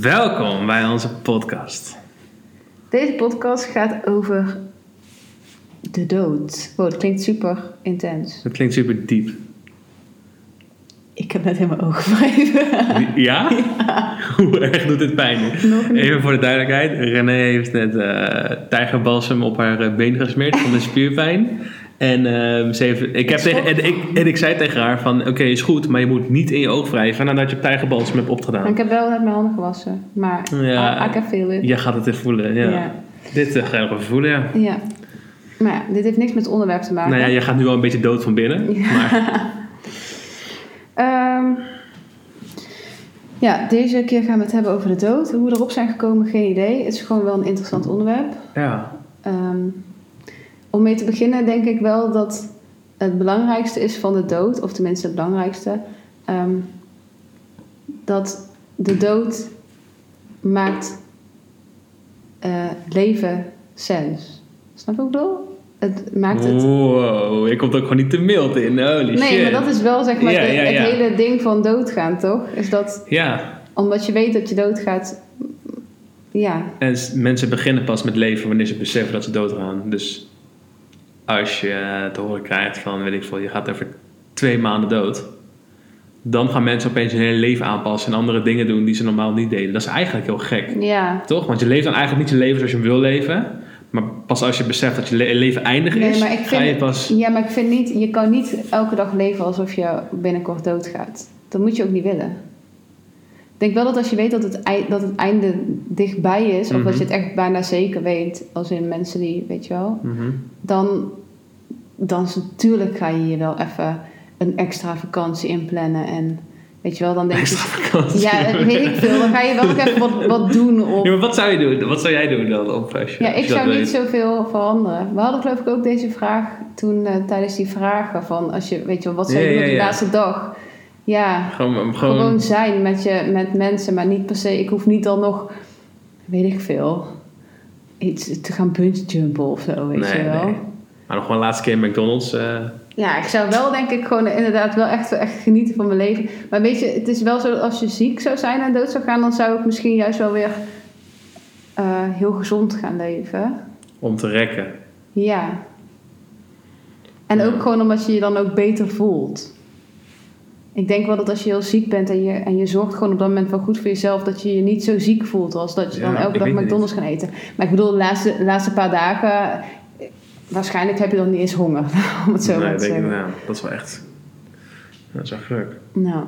Welkom bij onze podcast. Deze podcast gaat over de dood. Wow, dat klinkt super intens. Dat klinkt super diep. Ik heb net in mijn ogen wrijven. Ja? Hoe erg doet dit pijn? Even voor de duidelijkheid. René heeft net eh tijgerbalsem op haar eh, been gesmeerd van de spierpijn. En, ehm, ze heeft, ik heb tegen, en, ik, en ik zei tegen haar van, oké, is goed, maar je moet niet in je oog wrijven nadat je tijgerbalsem hebt opgedaan. Ik heb wel mijn handen gewassen. Maar Ja. I, I can feel it. Je gaat het even voelen, ja. Ja. Dit uh, ga je nog even voelen, ja. Ja. Maar ja, dit heeft niks met het onderwerp te maken. Nou ja, je gaat nu wel een beetje dood van binnen. Maar Ehm, ja, deze keer gaan we het hebben over de dood. Hoe we erop zijn gekomen, geen idee. Het is gewoon wel een interessant onderwerp. ja, Ehm, om mee te beginnen denk ik wel dat het belangrijkste is van de dood, of tenminste het belangrijkste, ehm, dat de dood maakt eh, leven sens. Snap je wat ik bedoel? Het maakt het... wow, je komt ook gewoon niet te mild in, holy shit. Nee, maar dat is wel zeg maar Ja, de- ja, ja. het hele ding van doodgaan, toch? Is dat Ja, omdat je weet dat je doodgaat, ja, En mensen beginnen pas met leven wanneer ze beseffen dat ze doodgaan. Dus als je eh, te horen krijgt van, weet ik veel, je gaat over twee maanden dood. Dan gaan mensen opeens hun hele leven aanpassen en andere dingen doen die ze normaal niet deden. Dat is eigenlijk heel gek, ja. toch? Want je leeft dan eigenlijk niet je leven zoals je hem wil leven. Maar pas als je beseft dat je le- leven eindig Nee, is, maar ik ga je pas... Ja, maar ik vind niet, je kan niet elke dag leven alsof je binnenkort doodgaat. Dat moet je ook niet willen. Ik denk wel dat als je weet dat het, ei- dat het einde dichtbij is, of Mhm. dat je het echt bijna zeker weet, als in mensen die, weet je wel, Mhm. dan, dan is natuurlijk ga je hier wel even een extra vakantie inplannen en weet je wel, dan denk Extra je, vakantie. ja, weet ik veel, dan ga je wel nog even wat, wat doen op. Ja, maar wat zou je doen? Wat zou jij doen dan op als je, Ja, ik zou niet zoveel veranderen. We hadden geloof ik ook deze vraag toen eh, tijdens die vragen van als je weet je wel wat zou je Ja, doen op de ja. laatste dag? Ja, Gewoon, gewoon, gewoon, zijn met je met mensen, maar niet per se. Ik hoef niet dan nog, weet ik veel, iets te gaan bungeejumpen of zo, weet Nee, je wel. nee. Maar nog gewoon laatste keer in McDonald's. eh, Ja, ik zou wel denk ik gewoon inderdaad wel echt, echt genieten van mijn leven. Maar weet je, het is wel zo dat als je ziek zou zijn en dood zou gaan, dan zou ik misschien juist wel weer eh, heel gezond gaan leven. om te rekken. Ja. En ook gewoon omdat je je dan ook beter voelt. Ik denk wel dat als je heel ziek bent en je, en je zorgt gewoon op dat moment wel goed voor jezelf, dat je je niet zo ziek voelt als dat je Ja, dan elke dag McDonald's gaat eten. Maar ik bedoel, de laatste, de laatste paar dagen, eh, waarschijnlijk heb je dan niet eens honger, om het zo nee, maar te ik, zeggen. nou, dat is wel echt. Dat is wel gek. Nou.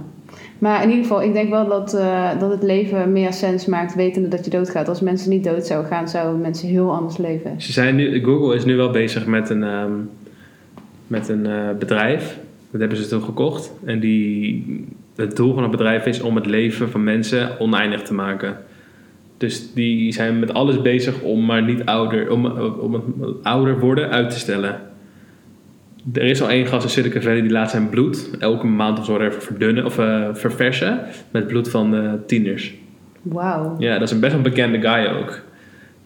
Maar in ieder geval, ik denk wel dat, eh, dat het leven meer sens maakt wetende dat je doodgaat. Als mensen niet dood zouden gaan, zouden mensen heel anders leven. Ze zijn nu, Google is nu wel bezig met een, ehm, met een eh, bedrijf. Dat hebben ze toen gekocht. En die, het doel van het bedrijf is om het leven van mensen oneindig te maken. Dus die zijn met alles bezig om maar niet ouder, om, om het ouder worden uit te stellen. Er is al één gast in Silicon Valley die laat zijn bloed elke maand of zo even verdunnen of eh, verversen met bloed van eh, tieners. Wauw. Ja, dat is een best wel bekende guy ook.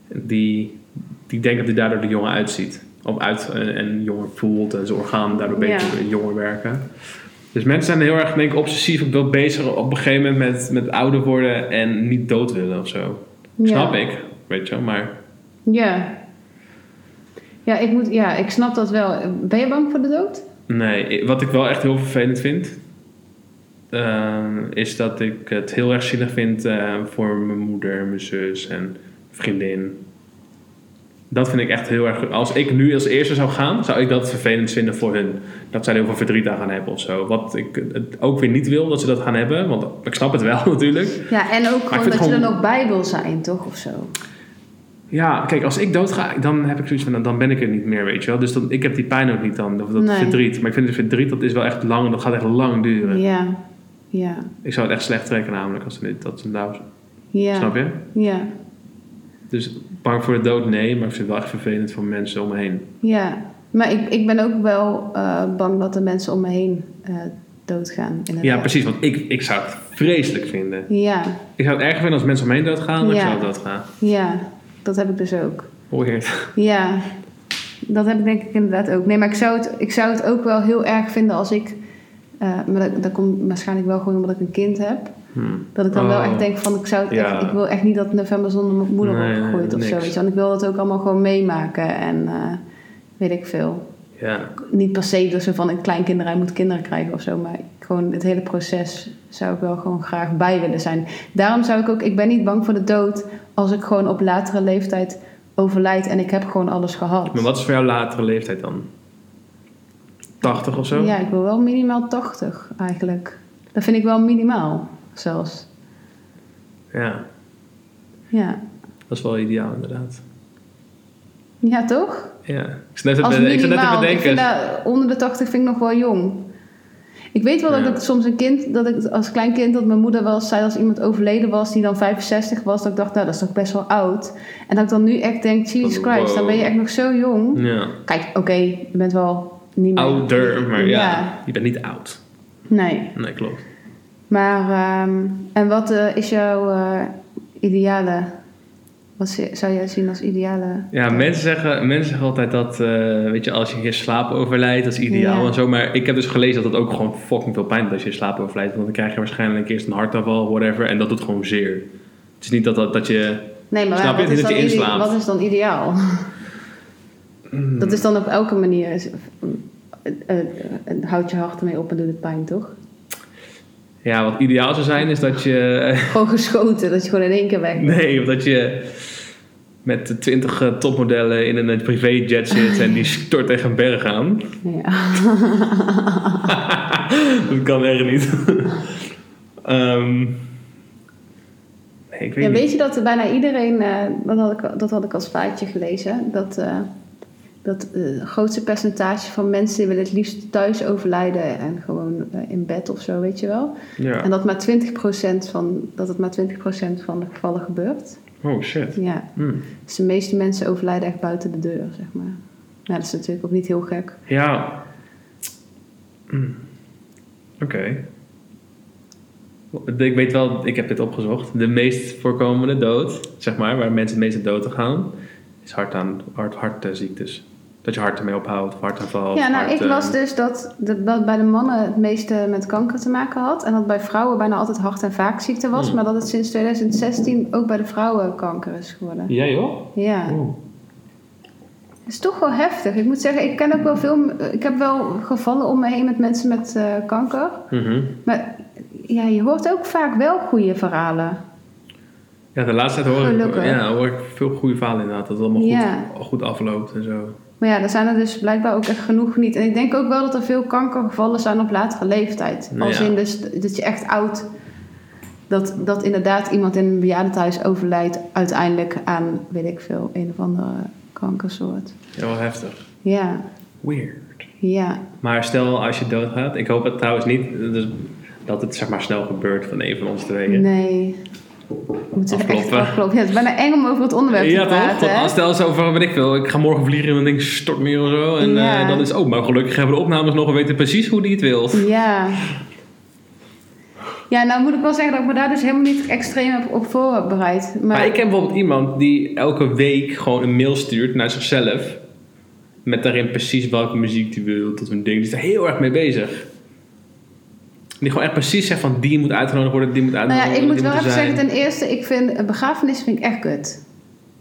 Die, die denkt dat hij daardoor de jongen uitziet. Of uit en, en jonger voelt en zijn organen daardoor Ja. beter jonger werken. Dus mensen zijn heel erg denk ik, obsessief wel bezig op een gegeven moment met, met ouder worden en niet dood willen of zo. Ja. Snap ik, weet je wel, maar Ja. Ja ik, moet, ja, ik snap dat wel. Ben je bang voor de dood? nee, wat ik wel echt heel vervelend vind, ehm, is dat ik het heel erg zielig vind eh, voor mijn moeder, mijn zus en vriendin. Dat vind ik echt heel erg. Als ik nu als eerste zou gaan, zou ik dat vervelend vinden voor hun. Dat zij er heel veel verdriet aan gaan hebben of zo. Wat ik het ook weer niet wil dat ze dat gaan hebben, want ik snap het wel natuurlijk. Ja, en ook gewoon dat je gewoon- er nog bij wil zijn, toch? Of zo. Ja, kijk, als ik dood ga, dan heb ik zoiets van, dan ben ik er niet meer, weet je wel. Dus dan, ik heb die pijn ook niet dan, of dat Nee. verdriet. Maar ik vind het verdriet, dat is wel echt lang, dat gaat echt lang duren. Ja. Ja. Ik zou het echt slecht trekken namelijk, als ze dat ze nou, Ja. snap je? Ja. Dus bang voor de dood, nee, maar ik vind het wel echt vervelend voor mensen om me heen. Ja. Maar ik, ik ben ook wel eh, bang dat de mensen om me heen eh, doodgaan. Inderdaad. Ja, precies, want ik, ik zou het vreselijk vinden. Ja. Ik zou het erg vinden als mensen om me heen doodgaan, maar Ja. ik zou doodgaan. Ja. Dat heb ik dus ook. Weird. Ja, dat heb ik denk ik inderdaad ook. Nee, maar ik zou het, ik zou het ook wel heel erg vinden als ik Eh, maar dat, dat komt waarschijnlijk wel gewoon omdat ik een kind heb. Hmm. Dat ik dan wel Oh. echt denk van ik zou het Ja. echt, ik wil echt niet dat november zonder mijn moeder Nee, wordt gegooid nee, of zo. niks. Weet je. Want ik wil dat ook allemaal gewoon meemaken en eh, weet ik veel. Ja. Niet per se ze van een kleinkinderen hij moet kinderen krijgen of zo, maar gewoon het hele proces zou ik wel gewoon graag bij willen zijn. Daarom zou ik ook, ik ben niet bang voor de dood als ik gewoon op latere leeftijd overlijd en ik heb gewoon alles gehad. Maar wat is voor jou latere leeftijd dan? 80 of zo? Ja, ik wil wel minimaal 80 eigenlijk. Dat vind ik wel minimaal zelfs. Ja, Ja, dat is wel ideaal inderdaad. ja toch? Ja. Ik zat net te, ik zat net te minimaal. Ik vind bedenken. dat, onder de 80 vind ik nog wel jong. Ik weet wel Ja. dat ik soms een kind, dat ik als klein kind, dat mijn moeder wel eens zei als iemand overleden was die dan 65 was, dat ik dacht, nou dat is toch best wel oud. En dat ik dan nu echt denk, Jesus Wow. Christ, dan ben je echt nog zo jong. Ja. Kijk, oké, je bent wel niet meer... Ouder, maar ja, Ja. je bent niet oud. Nee. Nee, klopt. Maar, ehm, en wat eh, is jouw eh, ideale, wat zou jij zien als ideale... Ja, mensen zeggen, mensen zeggen altijd dat, eh, weet je, als je je slaap overlijdt, dat is ideaal Ja. en zo. Maar ik heb dus gelezen dat het ook gewoon fucking veel pijn doet als je in slaap overlijdt. Want dan krijg je waarschijnlijk eerst een hartaanval, whatever, en dat doet gewoon zeer. Het is niet dat, dat, dat je... Nee, maar Snap je? wat, is dat je inslaapt. wat is dan ideaal? Dat is dan op elke manier. is- houd je hart ermee op en doet het pijn, toch? Ja, wat ideaal zou zijn is dat je... Gewoon geschoten, dat je gewoon in één keer weg bent. Nee, of dat je met twintig topmodellen in een privéjet zit en die stort tegen een berg aan. Ja. dat kan echt niet. Ehm, nee, ik weet ja, niet. weet je dat bijna iedereen, eh, dat, had ik, dat had ik als feitje gelezen, dat, eh, dat eh, het grootste percentage van mensen die willen het liefst thuis overlijden en gewoon eh, in bed of zo, weet je wel. Ja. En dat, maar 20% van, dat het maar 20% van de gevallen gebeurt. Oh shit. Ja. Hm. Dus de meeste mensen overlijden echt buiten de deur, zeg maar. Nou, dat is natuurlijk ook niet heel gek. Ja. Hm. Oké. Ik weet wel, ik heb dit opgezocht. De meest voorkomende dood, zeg maar, waar mensen het meeste dood gaan, is hart aan, hart, hartziektes. Dat je hart ermee ophoudt, hartaanval. Ja, nou, hart, ik las dus dat, de, dat bij de mannen het meeste met kanker te maken had. En dat bij vrouwen bijna altijd hart- en vaakziekte was. Hmm. Maar dat het sinds 2016 ook bij de vrouwen kanker is geworden. Ja, joh? Ja. Oeh. Het is toch wel heftig. Ik moet zeggen, ik ken ook wel veel... Ik heb wel gevallen om me heen met mensen met eh, kanker. Mhm. Maar ja, je hoort ook vaak wel goede verhalen. Ja, de laatste tijd hoor ik, ja, hoor ik veel goede verhalen inderdaad. Dat het allemaal Ja. goed, goed afloopt en zo. Maar ja, er zijn er dus blijkbaar ook echt genoeg niet. En ik denk ook wel dat er veel kankergevallen zijn op latere leeftijd. Nou Als ja. in dus dat je echt oud... Dat, dat inderdaad iemand in een bejaardentehuis overlijdt uiteindelijk aan, weet ik veel, een of andere kankersoort. Ja, wel heftig. Ja, Weird. ja. Maar stel als je doodgaat, ik hoop het trouwens niet dus dat het zeg maar snel gebeurt van een van ons tweeën. Nee. Moeten echt Afkloppen. afkloppen. Ja, het is bijna eng om over het onderwerp Ja te toch? praten. Hè? als stel zo van, weet ik veel, ik ga morgen vliegen en dan denk ik stort meer of zo. En Ja. eh, dan is, oh, maar gelukkig hebben we de opnames nog en weten precies hoe die het wil. Ja. Ja, nou moet ik wel zeggen dat ik me daar dus helemaal niet extreem heb op voorbereid. Maar, Maar ik ken bijvoorbeeld iemand die elke week gewoon een mail stuurt naar zichzelf. Met daarin precies welke muziek die wil, tot een ding. Die is er heel erg mee bezig. Die gewoon echt precies zegt van die moet uitgenodigd worden, die moet nou uitgenodigd ja, ik worden. moet wel even zeggen, ten eerste, ik vind een begrafenis vind ik echt kut.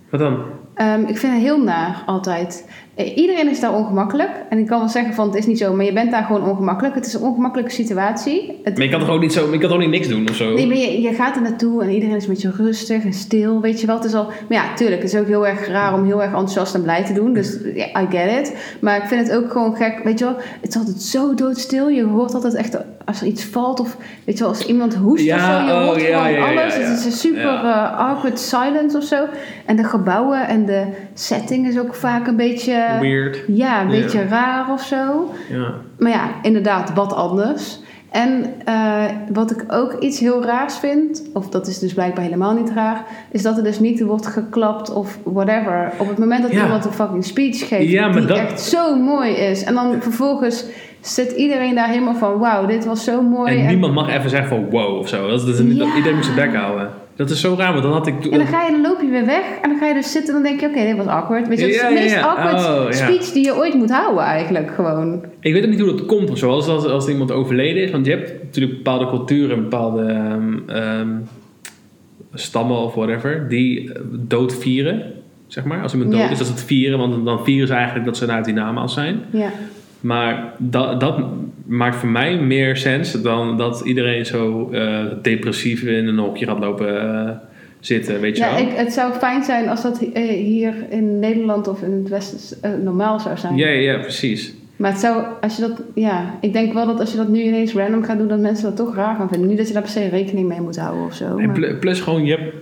Wat dan? Ehm, ik vind het heel naar altijd. Iedereen is daar ongemakkelijk. En ik kan wel zeggen van het is niet zo, maar je bent daar gewoon ongemakkelijk. Het is een ongemakkelijke situatie. Het, Maar je kan toch ook niet zo, je kan toch niet niks doen of zo? Nee, maar je, je gaat er naartoe en iedereen is een beetje rustig en stil, weet je wel. Het is al, maar ja, tuurlijk, het is ook heel erg raar om heel erg enthousiast en blij te doen. Dus ja, I get it. Maar ik vind het ook gewoon gek, weet je wel. Het is altijd zo doodstil. Je hoort altijd echt als er iets valt of, weet je wel, als iemand hoest Ja, of zo. Je oh, hoort ja, gewoon ja, ja, alles. Het is een super eh, awkward silence of zo. En de gebouwen en de setting is ook vaak een beetje... Weird. Ja, een beetje raar of zo. Ja. Maar ja, inderdaad, wat anders. En eh, wat ik ook iets heel raars vind, of dat is dus blijkbaar helemaal niet raar, is dat er dus niet wordt geklapt of whatever. Op het moment dat Ja. iemand een fucking speech geeft, Ja, die dat- echt zo mooi is. En dan vervolgens zit iedereen daar helemaal van, wauw, dit was zo mooi. En niemand mag even zeggen van wow of zo. Dat is, dat Ja. iedereen moet zijn bek houden. Dat is zo raar, want dan had ik... En dan ga je, dan loop je weer weg. En dan ga je dus zitten en dan denk je, oké, dit was awkward. Weet je, dat is Ja, de meest ja. awkward Oh, speech die je ooit moet houden eigenlijk gewoon. Ik weet ook niet hoe dat komt of zo. Als, als, als iemand overleden is. Want je hebt natuurlijk bepaalde culturen, bepaalde ehm, ehm, stammen of whatever. Die eh, dood vieren, zeg maar. Als iemand dood is, dat is het vieren. Want dan vieren ze eigenlijk dat ze uit die hiernamaals zijn. Ja. Maar dat, dat maakt voor mij meer sens dan dat iedereen zo eh, depressief in een hokje gaat lopen eh, zitten, weet je Ja, wel? ik, het zou fijn zijn als dat eh, hier in Nederland of in het Westen normaal zou zijn. Ja, ja, precies. Maar het zou, als je dat, ja, ik denk wel dat als je dat nu ineens random gaat doen, dat mensen dat toch raar gaan vinden. Niet dat je daar per se rekening mee moet houden of zo. En maar- pl- plus gewoon, je hebt,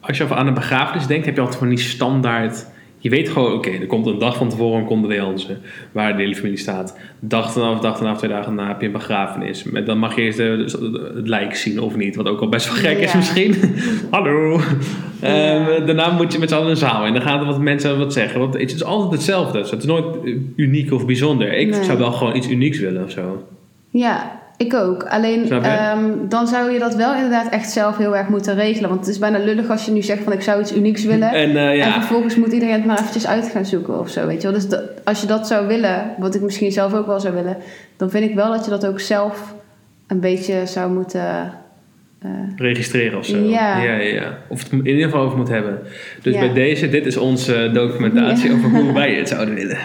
als je aan een begrafenis denkt, heb je altijd van die standaard... Je weet gewoon, oké, er komt een dag van tevoren een condolence, waar de hele familie staat. Dag erna, dag erna, twee dagen na heb je een begrafenis. Dan mag je eerst de- het lijk zien of niet, wat ook al best wel gek is misschien. Hallo. Ja. Ehm, daarna moet je met z'n allen in een zaal en dan gaan er wat mensen wat zeggen. Want het is altijd hetzelfde, dus het is nooit eh, uniek of bijzonder. Ik Nee. zou wel gewoon iets unieks willen of zo. Ja, ik ook. Alleen ehm, dan zou je dat wel inderdaad echt zelf heel erg moeten regelen. Want het is bijna lullig als je nu zegt van ik zou iets unieks willen. En eh, En ja, vervolgens moet iedereen het maar eventjes uit gaan zoeken of zo, weet je wel. Dus dat- als je dat zou willen, wat ik misschien zelf ook wel zou willen... dan vind ik wel dat je dat ook zelf een beetje zou moeten... eh, registreren of zo. Ja. ja, ja, ja. Of het in ieder geval over moet hebben. Dus Ja. bij deze, dit is onze documentatie over hoe wij het zouden willen.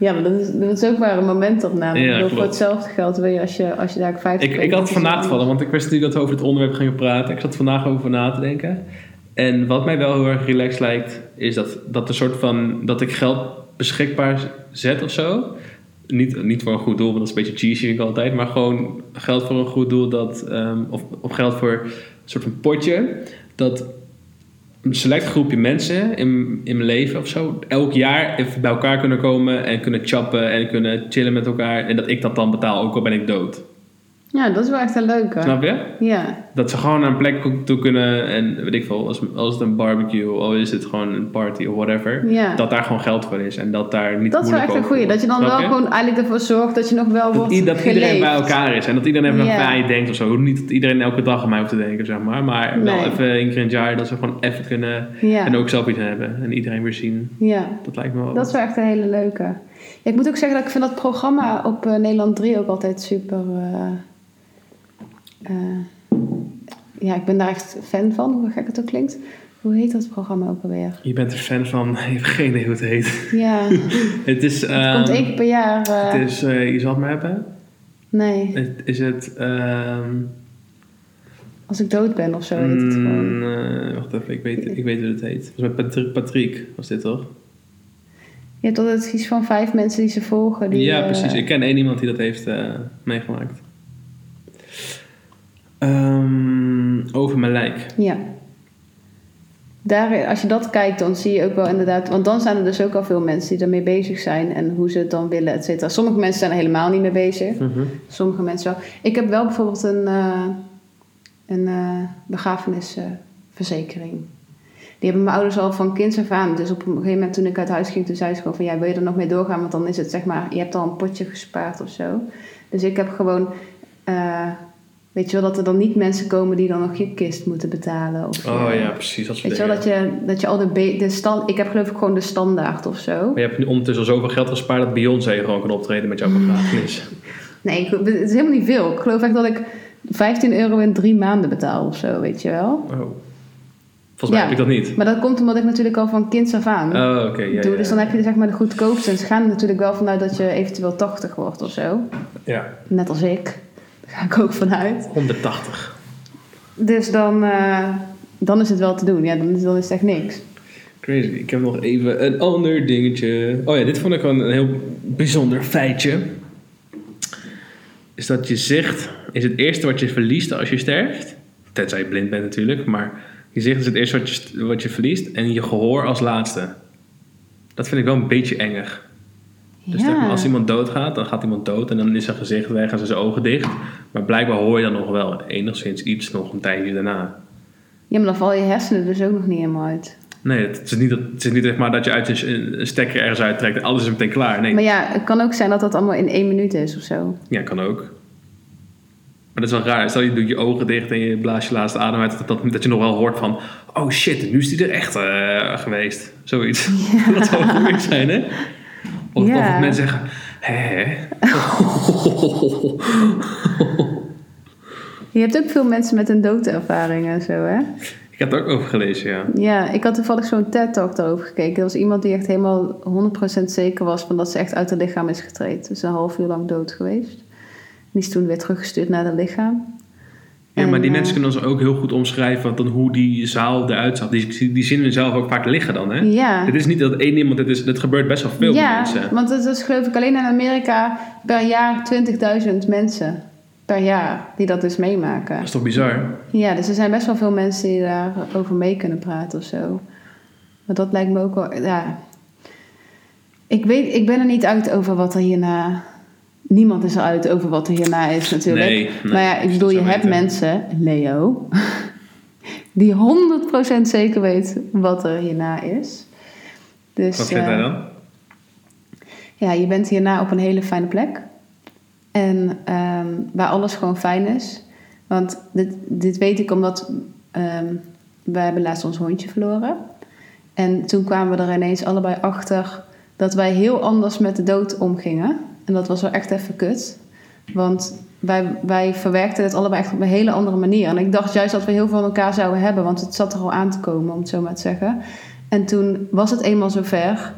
Ja, maar dat is, dat is ook maar een momentopname. Ja, voor hetzelfde geld wil je als je, als je daar 50 Ik, ik had vandaag vallen, want ik wist natuurlijk dat we over het onderwerp gingen praten. Ik zat vandaag over na te denken. En wat mij wel heel erg relaxed lijkt, is dat, dat een soort van dat ik geld beschikbaar zet of zo. Niet, niet voor een goed doel, want dat is een beetje cheesy vind ik altijd. Maar gewoon geld voor een goed doel. Dat, ehm, of, of geld voor een soort van potje. Dat een select groepje mensen in, in mijn leven of zo... elk jaar even bij elkaar kunnen komen en kunnen chappen en kunnen chillen met elkaar. En dat ik dat dan betaal, ook al ben ik dood. Ja, dat is wel echt een leuke. Snap je? Ja, Dat ze gewoon naar een plek toe kunnen en weet ik veel, als, als het een barbecue of is het gewoon een party of whatever, ja. dat daar gewoon geld voor is en dat daar niet Dat is wel echt een goeie. Dat je dan Snap wel gewoon eigenlijk ervoor zorgt dat je nog wel wordt dat iedereen bij elkaar is en dat iedereen even Ja. naar mij denkt of zo. Niet dat iedereen elke dag aan mij hoeft te denken, zeg maar, maar wel even één keer in het jaar dat ze gewoon even kunnen Ja, en ook zelf iets hebben en iedereen weer zien. ja. Dat lijkt me wel. dat is wel echt een hele leuke. Ja, ik moet ook zeggen dat ik vind dat programma op eh, Nederland 3 ook altijd super... eh, eh, ja, ik ben daar echt fan van, hoe gek het ook klinkt. Hoe heet dat programma ook alweer? Je bent er fan van, je hebt geen idee hoe het heet. Ja, het is, het ehm, komt één keer per jaar. eh, het is eh, je zal het maar hebben. nee, Het, is het, ehm, als ik dood ben of zo heet het gewoon. Mm, eh, wacht even, ik weet, ik weet hoe het heet. Volgens mij Patri- Patrick was dit toch? Je hebt altijd iets van vijf mensen die ze volgen. Die, ja, precies. Ik ken één iemand die dat heeft meegemaakt. Ehm, over mijn lijk. Ja. Daar, als je dat kijkt, dan zie je ook wel inderdaad... Want dan zijn er dus ook al veel mensen die ermee bezig zijn... en hoe ze het dan willen, et cetera. Sommige mensen zijn er helemaal niet mee bezig. Sommige mensen wel. Ik heb wel bijvoorbeeld een, eh, een eh, begrafenisverzekering. Die hebben mijn ouders al van kinds af aan. Dus op een gegeven moment toen ik uit huis ging... toen zei ze gewoon van... ja, wil je er nog mee doorgaan? Want dan is het zeg maar... je hebt al een potje gespaard of zo. Dus ik heb gewoon... weet je wel, dat er dan niet mensen komen... die dan nog je kist moeten betalen. Of, Oh eh, ja, precies. Dat Weet je wel, dat je, dat je al de, de stand... Ik heb geloof ik gewoon de standaard of zo. Maar je hebt nu ondertussen al zoveel geld gespaard dat Beyoncé gewoon kan optreden met jouw begrafenis. Nee, ik- het is helemaal niet veel. Ik geloof echt dat ik 15 euro in drie maanden betaal of zo, weet je wel. Oh. Volgens mij Ja. heb ik dat niet. Maar dat komt omdat ik natuurlijk al van kinds af aan Oh, oké. ja, doe. ja, Dus dan heb je zeg maar de goedkoopste. En ze gaan er natuurlijk wel vanuit dat je eventueel 80 wordt of zo. Ja, Net als ik. Daar ga ik ook vanuit. 180. Dus dan, eh, dan is het wel te doen. Ja, dan is, dan is het echt niks. Crazy. Ik heb nog even een ander dingetje. Oh ja, dit vond ik wel een heel bijzonder feitje. Is dat je zicht is het eerste wat je verliest als je sterft. Tenzij je blind bent natuurlijk. Maar je zicht is het eerste wat je, wat je verliest. En je gehoor als laatste. Dat vind ik wel een beetje engig. Dus maar, als iemand doodgaat, dan gaat iemand dood. En dan is zijn gezicht weg en zijn ogen dicht. Maar blijkbaar hoor je dan nog wel enigszins iets nog een tijdje daarna. Ja, maar dan val je hersenen dus ook nog niet helemaal uit. Nee, het is niet, dat, het is niet zeg maar, dat je uit een, een stekker ergens uittrekt en alles is meteen klaar. Nee, Maar ja, het kan ook zijn dat dat allemaal in één minuut is of zo. ja, kan ook. dat is wel raar. Stel je doet je ogen dicht en je blaast je laatste adem uit. Dat, dat, dat je nog wel hoort van... Oh shit, nu is die er echt eh, geweest. Zoiets. dat zou goed zijn, hè? Of, Ja. of mensen zeggen... Hè? Je hebt ook veel mensen met een doodervaring en zo, hè? Ik heb het ook over gelezen, ja. Ja, ik had toevallig zo'n TED-talk daarover gekeken. Er was iemand die echt helemaal 100% zeker was van dat ze echt uit het lichaam is getraind. Dus een half uur lang dood geweest. Die is toen weer teruggestuurd naar het lichaam. Ja, maar die eh, mensen kunnen ons ook heel goed omschrijven dan hoe die zaal eruit zag. Die, die zien er zelf ook vaak liggen dan, hè? Ja. Het is niet dat één iemand, het, is, het gebeurt best wel veel ja, mensen. want het is geloof ik alleen in Amerika per jaar 20.000 mensen per jaar die dat dus meemaken. Dat is toch bizar? Ja, dus er zijn best wel veel mensen die daarover mee kunnen praten of zo. Maar dat lijkt me ook wel, ja. Ik, weet, ik ben er niet uit over wat er hierna... Niemand is eruit over wat er hierna is natuurlijk. Nee, nee, maar ja, ik bedoel, je hebt weten. mensen, Leo... die 100% zeker weet wat er hierna is. Dus, Wat vindt eh, hij dan? ja, je bent hierna op een hele fijne plek. En ehm, waar alles gewoon fijn is. Want dit, dit weet ik omdat ehm wij hebben laatst ons hondje verloren. En toen kwamen we er ineens allebei achter dat wij heel anders met de dood omgingen. En dat was wel echt even kut. Want wij, wij verwerkten het allebei echt op een hele andere manier. En ik dacht juist dat we heel veel van elkaar zouden hebben, want het zat er al aan te komen, om het zo maar te zeggen. En toen was het eenmaal zover.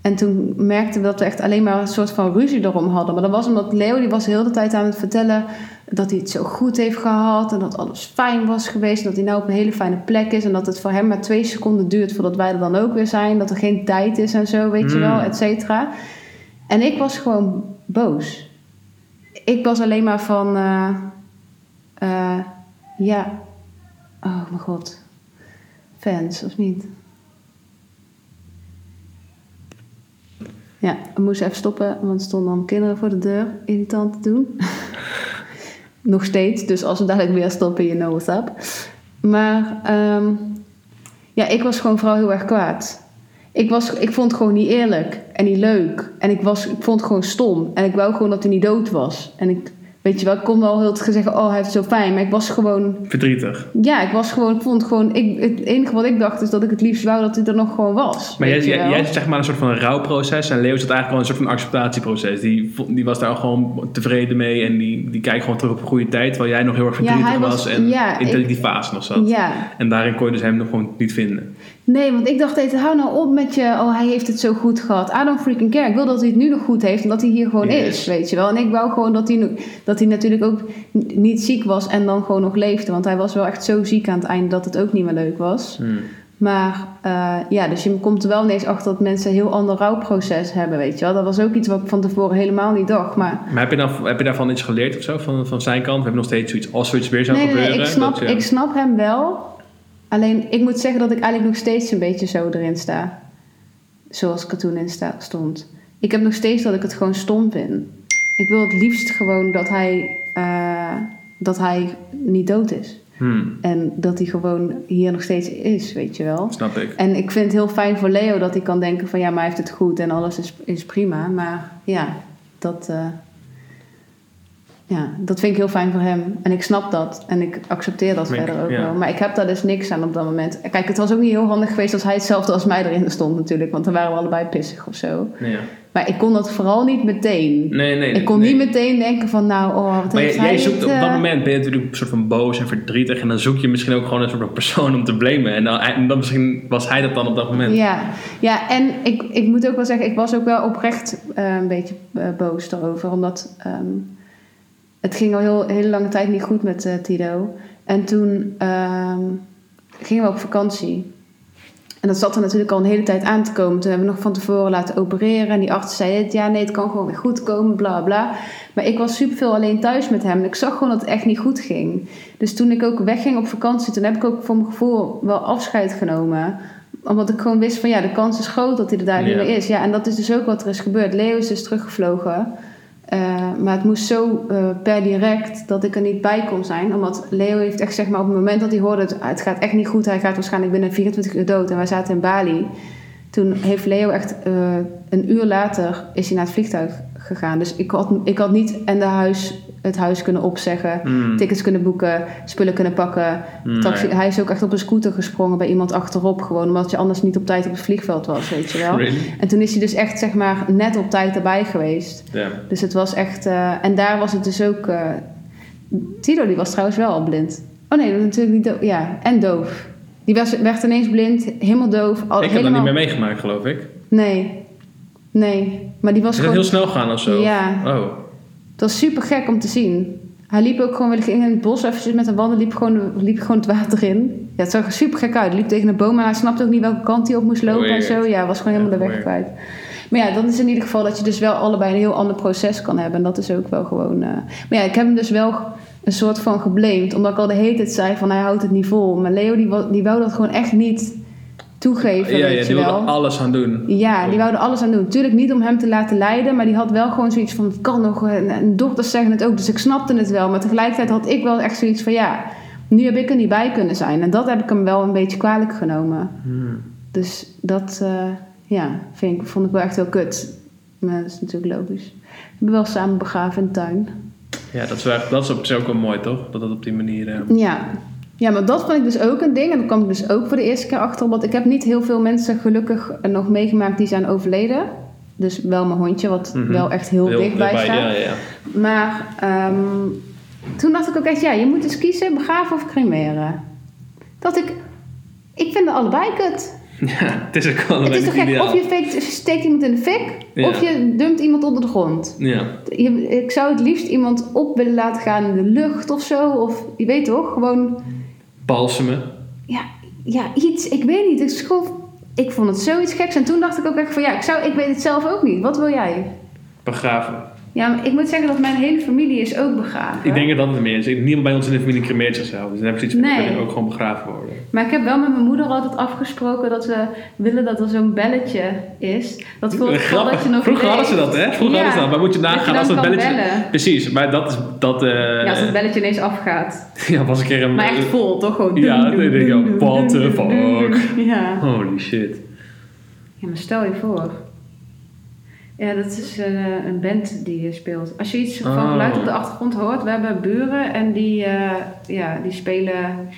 En toen merkten we dat we echt alleen maar een soort van ruzie erom hadden. Maar dat was omdat Leo, die was de hele tijd aan het vertellen dat hij het zo goed heeft gehad. En dat alles fijn was geweest. En dat hij nou op een hele fijne plek is. En dat het voor hem maar twee seconden duurt voordat wij er dan ook weer zijn. Dat er geen tijd is en zo, weet je Mm. wel, et cetera. En ik was gewoon boos. Ik was alleen maar van, eh, eh, ja, oh mijn god, fans of niet? Ja, we moesten even stoppen, want er stonden allemaal kinderen voor de deur irritant te doen. Nog steeds, dus als we dadelijk weer stoppen, you know what's up. Maar ehm, ja, ik was gewoon vooral heel erg kwaad. Ik, was, ik vond het gewoon niet eerlijk en niet leuk. En ik, was, ik vond het gewoon stom. En ik wou gewoon dat hij niet dood was. En ik, weet je wel, ik kon wel heel te zeggen, oh hij heeft het zo fijn. Maar ik was gewoon, Verdrietig. ja, ik was gewoon, ik vond gewoon, ik, het enige wat ik dacht is dat ik het liefst wou dat hij er nog gewoon was. Maar jij, jij, jij zit zeg maar een soort van rouwproces en Leo zit eigenlijk wel een soort van acceptatieproces. Die, die was daar gewoon tevreden mee en die, die kijkt gewoon terug op een goede tijd, terwijl jij nog heel erg verdrietig was, was- en ja, in ik- die fase nog zat. Ja, En daarin kon je dus hem nog gewoon niet vinden. Nee, want ik dacht even, hou nou op met je, oh hij heeft het zo goed gehad. I don't freaking care. Ik wil dat hij het nu nog goed heeft en dat hij hier gewoon Yes. is, weet je wel. En ik wou gewoon dat hij, dat hij natuurlijk ook niet ziek was en dan gewoon nog leefde. Want hij was wel echt zo ziek aan het einde dat het ook niet meer leuk was. Hmm. Maar eh, ja, dus je komt er wel ineens achter dat mensen een heel ander rouwproces hebben, weet je wel. Dat was ook iets wat ik van tevoren helemaal niet dacht. Maar Maar heb je, dan, heb je daarvan iets geleerd of zo, van, van zijn kant? We hebben nog steeds zoiets, als zoiets weer zou nee, nee, nee, gebeuren. ik snap, dat ik snap hem wel. Alleen, ik moet zeggen dat ik eigenlijk nog steeds een beetje zo erin sta. Zoals ik er toen in sta, stond. Ik heb nog steeds dat ik het gewoon stom vind. Ik wil het liefst gewoon dat hij, eh, dat hij niet dood is. Hmm, En dat hij gewoon hier nog steeds is, weet je wel. snap ik. En ik vind het heel fijn voor Leo dat hij kan denken van... ja, maar hij heeft het goed en alles is, is prima. Maar ja, dat, eh, ja, dat vind ik heel fijn voor hem. En ik snap dat. En ik accepteer dat verder ook ja. wel. Maar ik heb daar dus niks aan op dat moment. Kijk, het was ook niet heel handig geweest als hij hetzelfde als mij erin stond natuurlijk. Want dan waren we allebei pissig of zo. Ja. Maar ik kon dat vooral niet meteen. nee, nee. ik kon nee. niet meteen denken van nou, oh, wat Maar heeft jij, hij jij zoekt het, op dat eh, moment ben je natuurlijk een soort van boos en verdrietig. En dan zoek je misschien ook gewoon een soort van persoon om te blamen. En dan, en dan misschien was hij dat dan op dat moment. Ja, ja en ik, ik moet ook wel zeggen, ik was ook wel oprecht eh, een beetje eh, boos daarover. Omdat ehm, het ging al heel, hele lange tijd niet goed met eh, Tito. En toen ehm, gingen we op vakantie. En dat zat er natuurlijk al een hele tijd aan te komen. Toen hebben we nog van tevoren laten opereren. En die arts zei, het, ja nee, het kan gewoon weer goed komen, bla bla. Maar ik was superveel alleen thuis met hem. En ik zag gewoon dat het echt niet goed ging. Dus toen ik ook wegging op vakantie, toen heb ik ook voor mijn gevoel wel afscheid genomen. Omdat ik gewoon wist van ja, de kans is groot dat hij er daar niet Ja. meer is. Ja, en dat is dus ook wat er is gebeurd. Leo is dus teruggevlogen. Eh, maar het moest zo eh, per direct dat ik er niet bij kon zijn. Omdat Leo heeft echt zeg maar op het moment dat hij hoorde... het, gaat echt niet goed, hij gaat waarschijnlijk binnen 24 uur dood. En wij zaten in Bali. Toen heeft Leo echt eh, een uur later is hij naar het vliegtuig gegaan. Dus ik had, ik had niet en de huis, het huis kunnen opzeggen, Mm. tickets kunnen boeken, spullen kunnen pakken. Mm, Taxi, nee. Hij is ook echt op een scooter gesprongen bij iemand achterop, gewoon omdat je anders niet op tijd op het vliegveld was, weet je wel. Really? En toen is hij dus echt, zeg maar, net op tijd erbij geweest. Dus het was echt... eh, en daar was het dus ook... Tito, die was trouwens wel al blind. Oh nee, natuurlijk niet doof. Ja, en doof. Die was, werd ineens blind, helemaal doof. Al, Ik heb dat helemaal... niet meer meegemaakt, geloof ik. Nee. Nee. Maar die was Is dat gewoon... heel snel gaan of zo? Ja. Oh. Het was super gek om te zien. Hij liep ook gewoon, in het bos eventjes met een wandel, liep gewoon, liep gewoon het water in. Ja, het zag er super gek uit. Hij liep tegen een boom en hij snapte ook niet welke kant hij op moest lopen en Weird. zo. Ja, was gewoon helemaal de weg kwijt. Maar ja, dan is in ieder geval dat je dus wel allebei een heel ander proces kan hebben. En dat is ook wel gewoon... eh, Maar ja, ik heb hem dus wel een soort van geblamed. Omdat ik al de hele tijd zei van hij houdt het niet vol. Maar Leo die, die wou dat gewoon echt niet toegeven, Ja, ja, weet die je wilde wel. alles aan doen. Ja, die wouden alles aan doen. Tuurlijk niet om hem te laten leiden, maar die had wel gewoon zoiets van: het kan nog. En, en dochters zeggen het ook, dus ik snapte het wel. Maar tegelijkertijd had ik wel echt zoiets van: ja, nu heb ik er niet bij kunnen zijn. En dat heb ik hem wel een beetje kwalijk genomen. Hmm. Dus dat, eh, ja, vind ik, vond ik wel echt heel kut. Maar dat is natuurlijk logisch. We hebben wel samen begraven in de tuin. Ja, dat is, wel, dat is op zich ook wel mooi, toch? Dat dat op die manier... eh, Ja. Ja, maar dat vond ik dus ook een ding. En daar kwam ik dus ook voor de eerste keer achter. Want ik heb niet heel veel mensen gelukkig nog meegemaakt die zijn overleden. Dus wel mijn hondje, wat Mhm. wel echt heel, dichtbij staat. Ja, ja. Maar ehm, toen dacht ik ook echt, ja, je moet dus kiezen, begraven of cremeren. Dat ik, ik vind het allebei kut. Ja, het is ook wel het is toch gek, of je steekt, iemand in de fik, Ja. of je dumpt iemand onder de grond. Ja. Ik zou het liefst iemand op willen laten gaan in de lucht of zo. Of je weet toch, gewoon Balsemen. ja, ja, iets. Ik weet niet. Is gewoon, ik vond het zoiets geks. En toen dacht ik ook echt van ja, ik, zou, ik weet het zelf ook niet. Wat wil jij? Begraven. Ja, maar ik moet zeggen dat mijn hele familie is ook begraven. Ik denk dat dat het meer is. Niemand bij ons in de familie cremeert zichzelf. Dus dan heb je zoiets van, Nee. ook gewoon begraven worden. Maar ik heb wel met mijn moeder altijd afgesproken dat we willen dat er zo'n belletje is. Dat voor het geval dat je nog Vroeger hadden ze dat, hè? Vroeger Ja, hadden ze dat. Maar moet je dat je nagaan dan als dat belletje... bellen. Precies, maar dat is... Dat, eh Ja, als het belletje ineens afgaat. ja, was een keer een... Maar echt vol, toch? Gewoon. Ja, dan denk je, what the fuck? Ja. Holy shit. Ja, maar stel je voor. Ja, dat is eh, een band die je speelt. Als je iets van Oh. geluid op de achtergrond hoort, we hebben buren en die, eh, ja, die spelen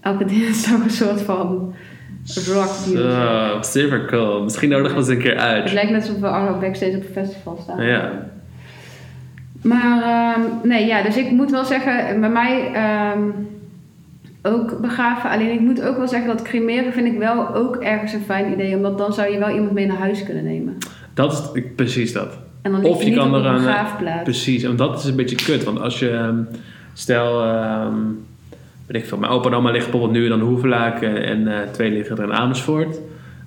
elke dinsdag een soort van rock music. Super cool. Misschien nodigen we ze een keer Het uit. lijkt net alsof we allemaal backstage op een festival staan. Ja. Maar ehm, nee, ja, dus ik moet wel zeggen, bij mij ehm, ook begraven. Alleen ik moet ook wel zeggen dat cremeren vind ik wel ook ergens een fijn idee. Omdat dan zou je wel iemand mee naar huis kunnen nemen. Dat is precies dat. En dan Of je, kan op een eh, begraafplaats. Precies, en dat is een beetje kut. Want als je, ehm, stel, weet ik veel, mijn opa en oma liggen bijvoorbeeld nu dan Hoevelaken en eh, twee liggen er in Amersfoort.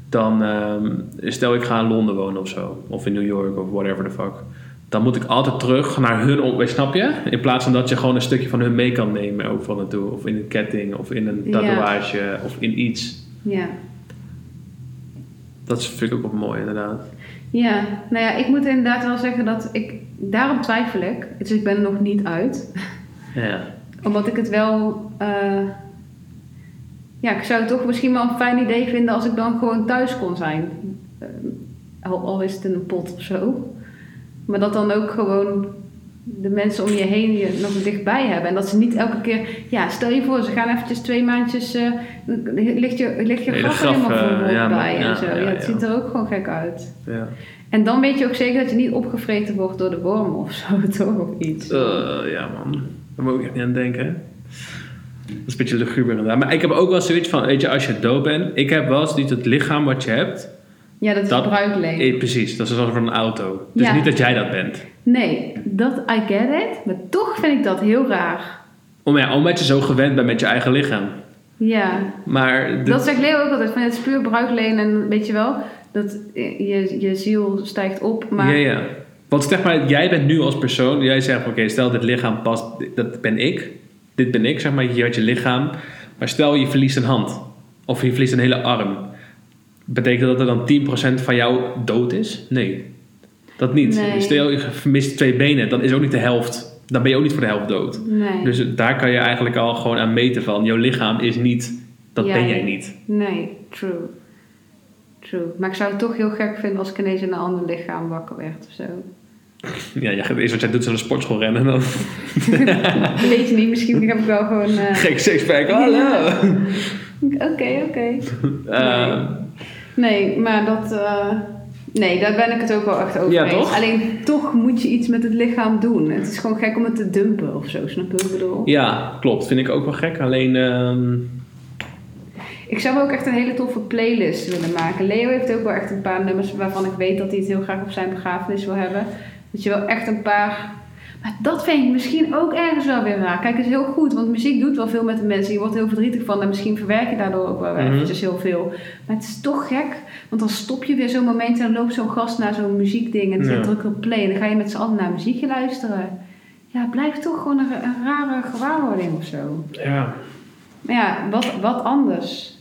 Dan, ehm, stel ik ga in Londen wonen of zo, of in New York of whatever the fuck. Dan moet ik altijd terug naar hun, snap je? In plaats van dat je gewoon een stukje van hun mee kan nemen, van naartoe. Of in een ketting, of in een Ja. tatoeage, of in iets. Ja. Dat vind ik ook wel mooi, inderdaad. Ja, nou ja, ik moet inderdaad wel zeggen dat ik... Daarom twijfel ik. Dus ik ben er nog niet uit. Ja. Omdat ik het wel... eh, ja, ik zou het toch misschien wel een fijn idee vinden als ik dan gewoon thuis kon zijn. Eh, al, al is het in een pot of zo. Maar dat dan ook gewoon de mensen om je heen je nog dichtbij hebben. En dat ze niet elke keer... Ja, stel je voor, ze gaan eventjes twee maandjes... eh ligt je, ligt je graf helemaal eh, vol ja, maar- bij ja, en zo. Ja, ja, het ziet er ook gewoon gek uit. ja. En dan weet je ook zeker dat je niet opgevreten wordt door de wormen of zo, toch? Of iets. Eh, ja, man. Daar moet ik echt niet aan denken. Dat is een beetje luguber inderdaad. Maar ik heb ook wel zoiets van, weet je, als je dood bent... Ik heb wel eens niet het lichaam wat je hebt. Ja, dat is Dat- bruikleen. Eh, precies, dat is alsof van een auto. Dus Ja. niet dat jij dat bent. Nee, dat, I get it. Maar toch vind ik dat heel raar. Om, ja, omdat je zo gewend bent met je eigen lichaam. Ja, Maar de- dat zegt Leo ook altijd. Van, het is puur bruikleen en weet je wel... Dat je, je ziel stijgt op, maar... Ja, ja. Want zeg maar, jij bent nu als persoon... Jij zegt, oké, stel dit lichaam past... Dat ben ik. Dit ben ik, zeg maar. Je hebt je lichaam. Maar stel je verliest een hand. Of je verliest een hele arm. Betekent dat er dan 10% van jou dood is? Nee. Dat niet. Nee. Stel je vermist twee benen. Dan is ook niet de helft... Dan ben je ook niet voor de helft dood. Nee. Dus daar kan je eigenlijk al gewoon aan meten van... Jouw lichaam is niet... Dat ben jij niet. Nee, true. True. Maar ik zou het toch heel gek vinden als ik ineens in een ander lichaam wakker werd of zo. Ja, ja, het eerste wat jij doet is de sportschool rennen en dan Weet je niet, misschien heb ik wel gewoon... eh, gek sixpack. Hallo! Oké, oké. Eh, Nee, maar dat... eh, nee, daar ben ik het ook wel echt over Ja, eens. toch? Alleen toch moet je iets met het lichaam doen. Het is gewoon gek om het te dumpen of zo, snap je wat ik bedoel? ja, klopt. Vind ik ook wel gek. Alleen, ehm, Ik zou ook echt een hele toffe playlist willen maken. Leo heeft ook wel echt een paar nummers waarvan ik weet dat hij het heel graag op zijn begrafenis wil hebben. Dat je wel echt een paar. Maar dat vind ik misschien ook ergens wel weer raar. Kijk, het is heel goed, want muziek doet wel veel met de mensen. Je wordt heel verdrietig van en misschien verwerk je daardoor ook wel Mhm. eventjes heel veel. Maar het is toch gek, want dan stop je weer zo'n moment en dan loopt zo'n gast naar zo'n muziekding en dan Ja. zit druk op play en dan ga je met z'n allen naar muziekje luisteren. Ja, het blijft toch gewoon een, een rare gewaarwording of zo. ja. Maar ja, wat, wat anders?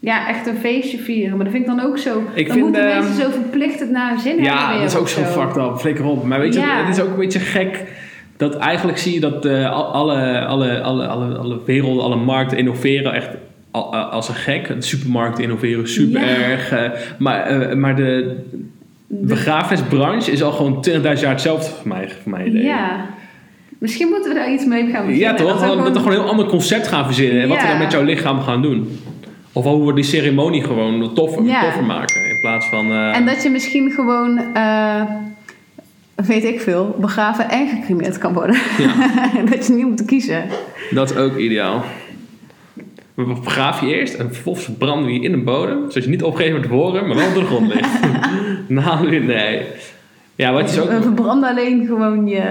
Ja, echt een feestje vieren. Maar dat vind ik dan ook zo. Ik dan vind, moeten ehm, mensen zo verplicht het naar hun zin hebben. Ja, dat is ook zo fucked up. Flikker op. Maar weet je, Ja. het is ook een beetje gek. Dat eigenlijk zie je dat eh, al- alle, alle, alle, alle, alle werelden, alle markten innoveren echt al- al- als een gek. De supermarkten innoveren super Ja. erg. eh, maar, eh, maar de De- begrafenisbranche is al gewoon 20.000 jaar hetzelfde voor mij, voor mijn idee. ja. Misschien moeten we daar iets mee gaan beginnen. Ja, toch? we Dat, we gewoon een heel ander concept gaan verzinnen. En wat we dan met jouw lichaam gaan doen. Of hoe we die ceremonie gewoon toffer, Ja. toffer maken. In plaats van... eh, En dat je misschien gewoon, eh, weet ik veel, begraven en gecremeerd kan worden. dat je niet moet kiezen. Dat is ook ideaal. We begraven je eerst en vervolgens verbranden we je in de bodem. Zodat je niet opgegeven wordt horen, maar wel op de grond ligt. nou, nee. Ja, wat is ook... We verbranden alleen gewoon je,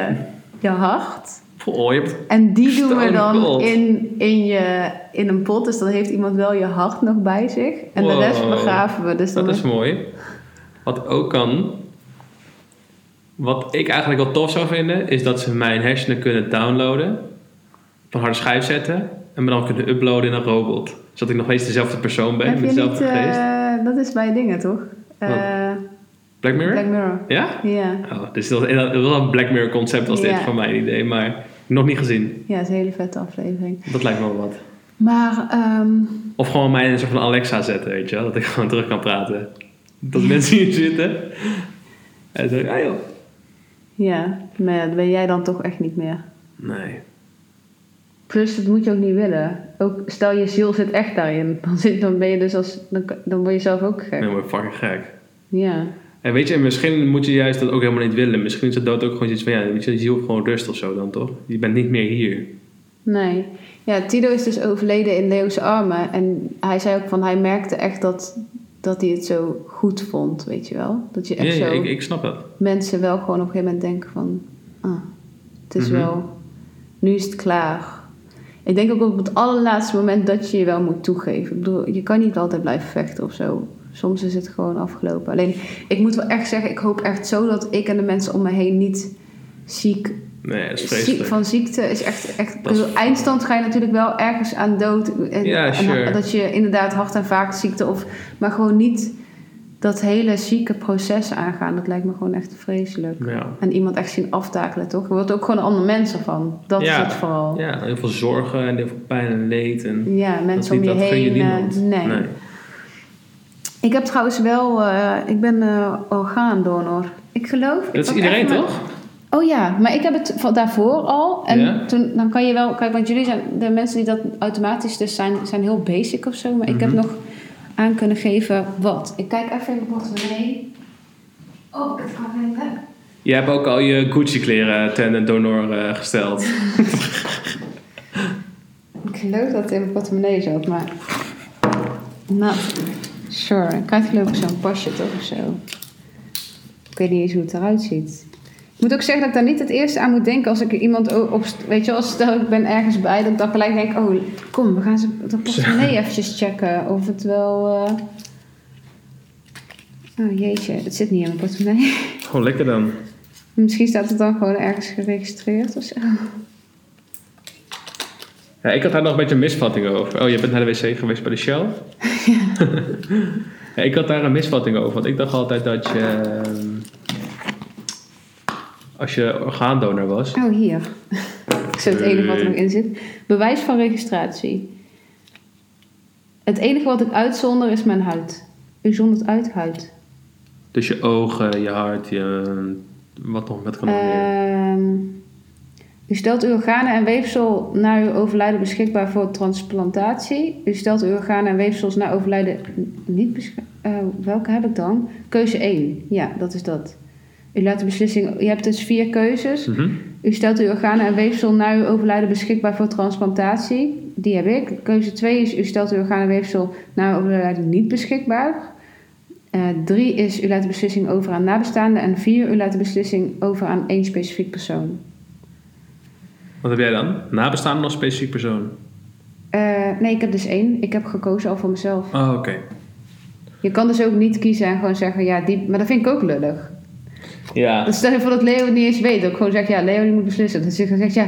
je hart. Oh, je hebt... En die doen we dan cold. in, in, je, in een pot. Dus dan heeft iemand wel je hart nog bij zich. En de rest begraven we. Dus Dat is mooi. Wat ook kan... Wat ik eigenlijk wel tof zou vinden... is dat ze mijn hersenen kunnen downloaden... op een harde schijf zetten... en me dan kunnen uploaden in een robot. Zodat ik nog steeds dezelfde persoon ben... Met dezelfde geest. eh, dat is bij dingen toch? Black Mirror? Black Mirror. Ja? Ja. Oh, dus dat is wel een Black Mirror concept als dit Ja. van mijn idee, maar nog niet gezien. ja, het is een hele vette aflevering. Dat lijkt me wel wat. Maar ehm, Of gewoon mij in een soort van Alexa zetten, weet je wel? Dat ik gewoon terug kan praten. Dat mensen hier zitten. En dan zeg ik, ah joh. ja, maar dat ben jij dan toch echt niet meer. Nee. Plus, dat moet je ook niet willen. Ook stel je ziel zit echt daarin. Dan, zit, dan ben je dus als. Dan, dan word je zelf ook gek. Nee, maar fucking gek. Ja. En weet je, misschien moet je juist dat ook helemaal niet willen. Misschien is de dood ook gewoon iets van, ja, weet je, je heeft gewoon rust of zo dan, toch? Je bent niet meer hier. Nee. Ja, Tito is dus overleden in Leo's armen. En hij zei ook van, hij merkte echt dat, dat hij het zo goed vond, weet je wel. Dat je echt ja, zo... ik, ik snap dat. mensen wel gewoon op een gegeven moment denken van... Ah, het is Mhm. wel... Nu is het klaar. Ik denk ook op het allerlaatste moment dat je je wel moet toegeven. Ik bedoel, je kan niet altijd blijven vechten of zo. Soms is het gewoon afgelopen. Alleen, ik moet wel echt zeggen, ik hoop echt zo dat ik en de mensen om me heen niet ziek... Nee, dat is ziek van ziekte is echt... echt Dat is- eindstand ga je natuurlijk wel ergens aan dood. En, Ja, en dat je inderdaad hart- en vaatziekte of... Maar gewoon niet dat hele zieke proces aangaan. Dat lijkt me gewoon echt vreselijk. Ja. En iemand echt zien aftakelen, toch? Je wordt ook gewoon een ander mens ervan. Dat Ja. is het vooral. Ja, ja, heel veel zorgen en heel veel pijn en leed. En mensen om dat, je gun je heen. eh, niemand. nee. Ik heb trouwens wel... eh, ik ben eh orgaandonor. Ik geloof... ik Dat is iedereen, mijn- toch? Oh ja, maar ik heb het van daarvoor al. En Ja? toen, dan kan je wel... Kijk, want jullie zijn... De mensen die dat automatisch dus zijn... zijn heel basic of zo. Maar ik heb Mhm. nog aan kunnen geven wat. Ik kijk even in de portemonnee. Oh, ik kan even... Je hebt ook al je Gucci-kleren ten donor eh, gesteld. Ik geloof dat het in mijn portemonnee zat, maar... Nou, sure. Ik krijg geloof ik zo'n pasje toch of zo. Ik weet niet eens hoe het eruit ziet. Ik moet ook zeggen dat ik daar niet het eerste aan moet denken als ik iemand op... Weet je wel, stel ik ben ergens bij, dat ik dan gelijk denk... Oh, kom, we gaan ze de portemonnee eventjes checken. Of het wel... eh, Oh jeetje, het zit niet in mijn portemonnee. Gewoon lekker dan. Misschien staat het dan gewoon ergens geregistreerd of zo. Ja, ik had daar nog een beetje een misvatting over. Oh, je bent naar de wc geweest bij de Shell? ja, ik had daar een misvatting over. Want ik dacht altijd dat je... ehm, Als je orgaandonor was... Oh, hier. Ik zet het enige wat er nog in zit. Bewijs van registratie. Het enige wat ik uitzonder is mijn huid. U zondert uit huid. Dus je ogen, je hart, je Wat nog met kan? Ehm, u stelt uw organen en weefsel na uw overlijden beschikbaar voor transplantatie. U stelt uw organen en weefsels na overlijden niet beschikbaar. welke heb ik dan? Keuze 1. Ja, dat is dat. U laat de beslissing. Je hebt dus vier keuzes. Mhm. U stelt uw organen en weefsel na uw overlijden beschikbaar voor transplantatie. Die heb ik. Keuze 2 is u stelt uw organen en weefsel na uw overlijden niet beschikbaar. Eh, drie is u laat de beslissing over aan nabestaanden. En vier, u laat de beslissing over aan één specifiek persoon. Wat heb jij dan? Nabestaanden of specifiek persoon? Eh, nee, ik heb dus één. Ik heb gekozen al voor mezelf. Oh, oké. Je kan dus ook niet kiezen en gewoon zeggen, ja, die... Maar dat vind ik ook lullig. Ja. Dus stel je voor dat Leo het niet eens weet. Dat ik gewoon zeg, ja, Leo die moet beslissen. Dan zeg ik, ja,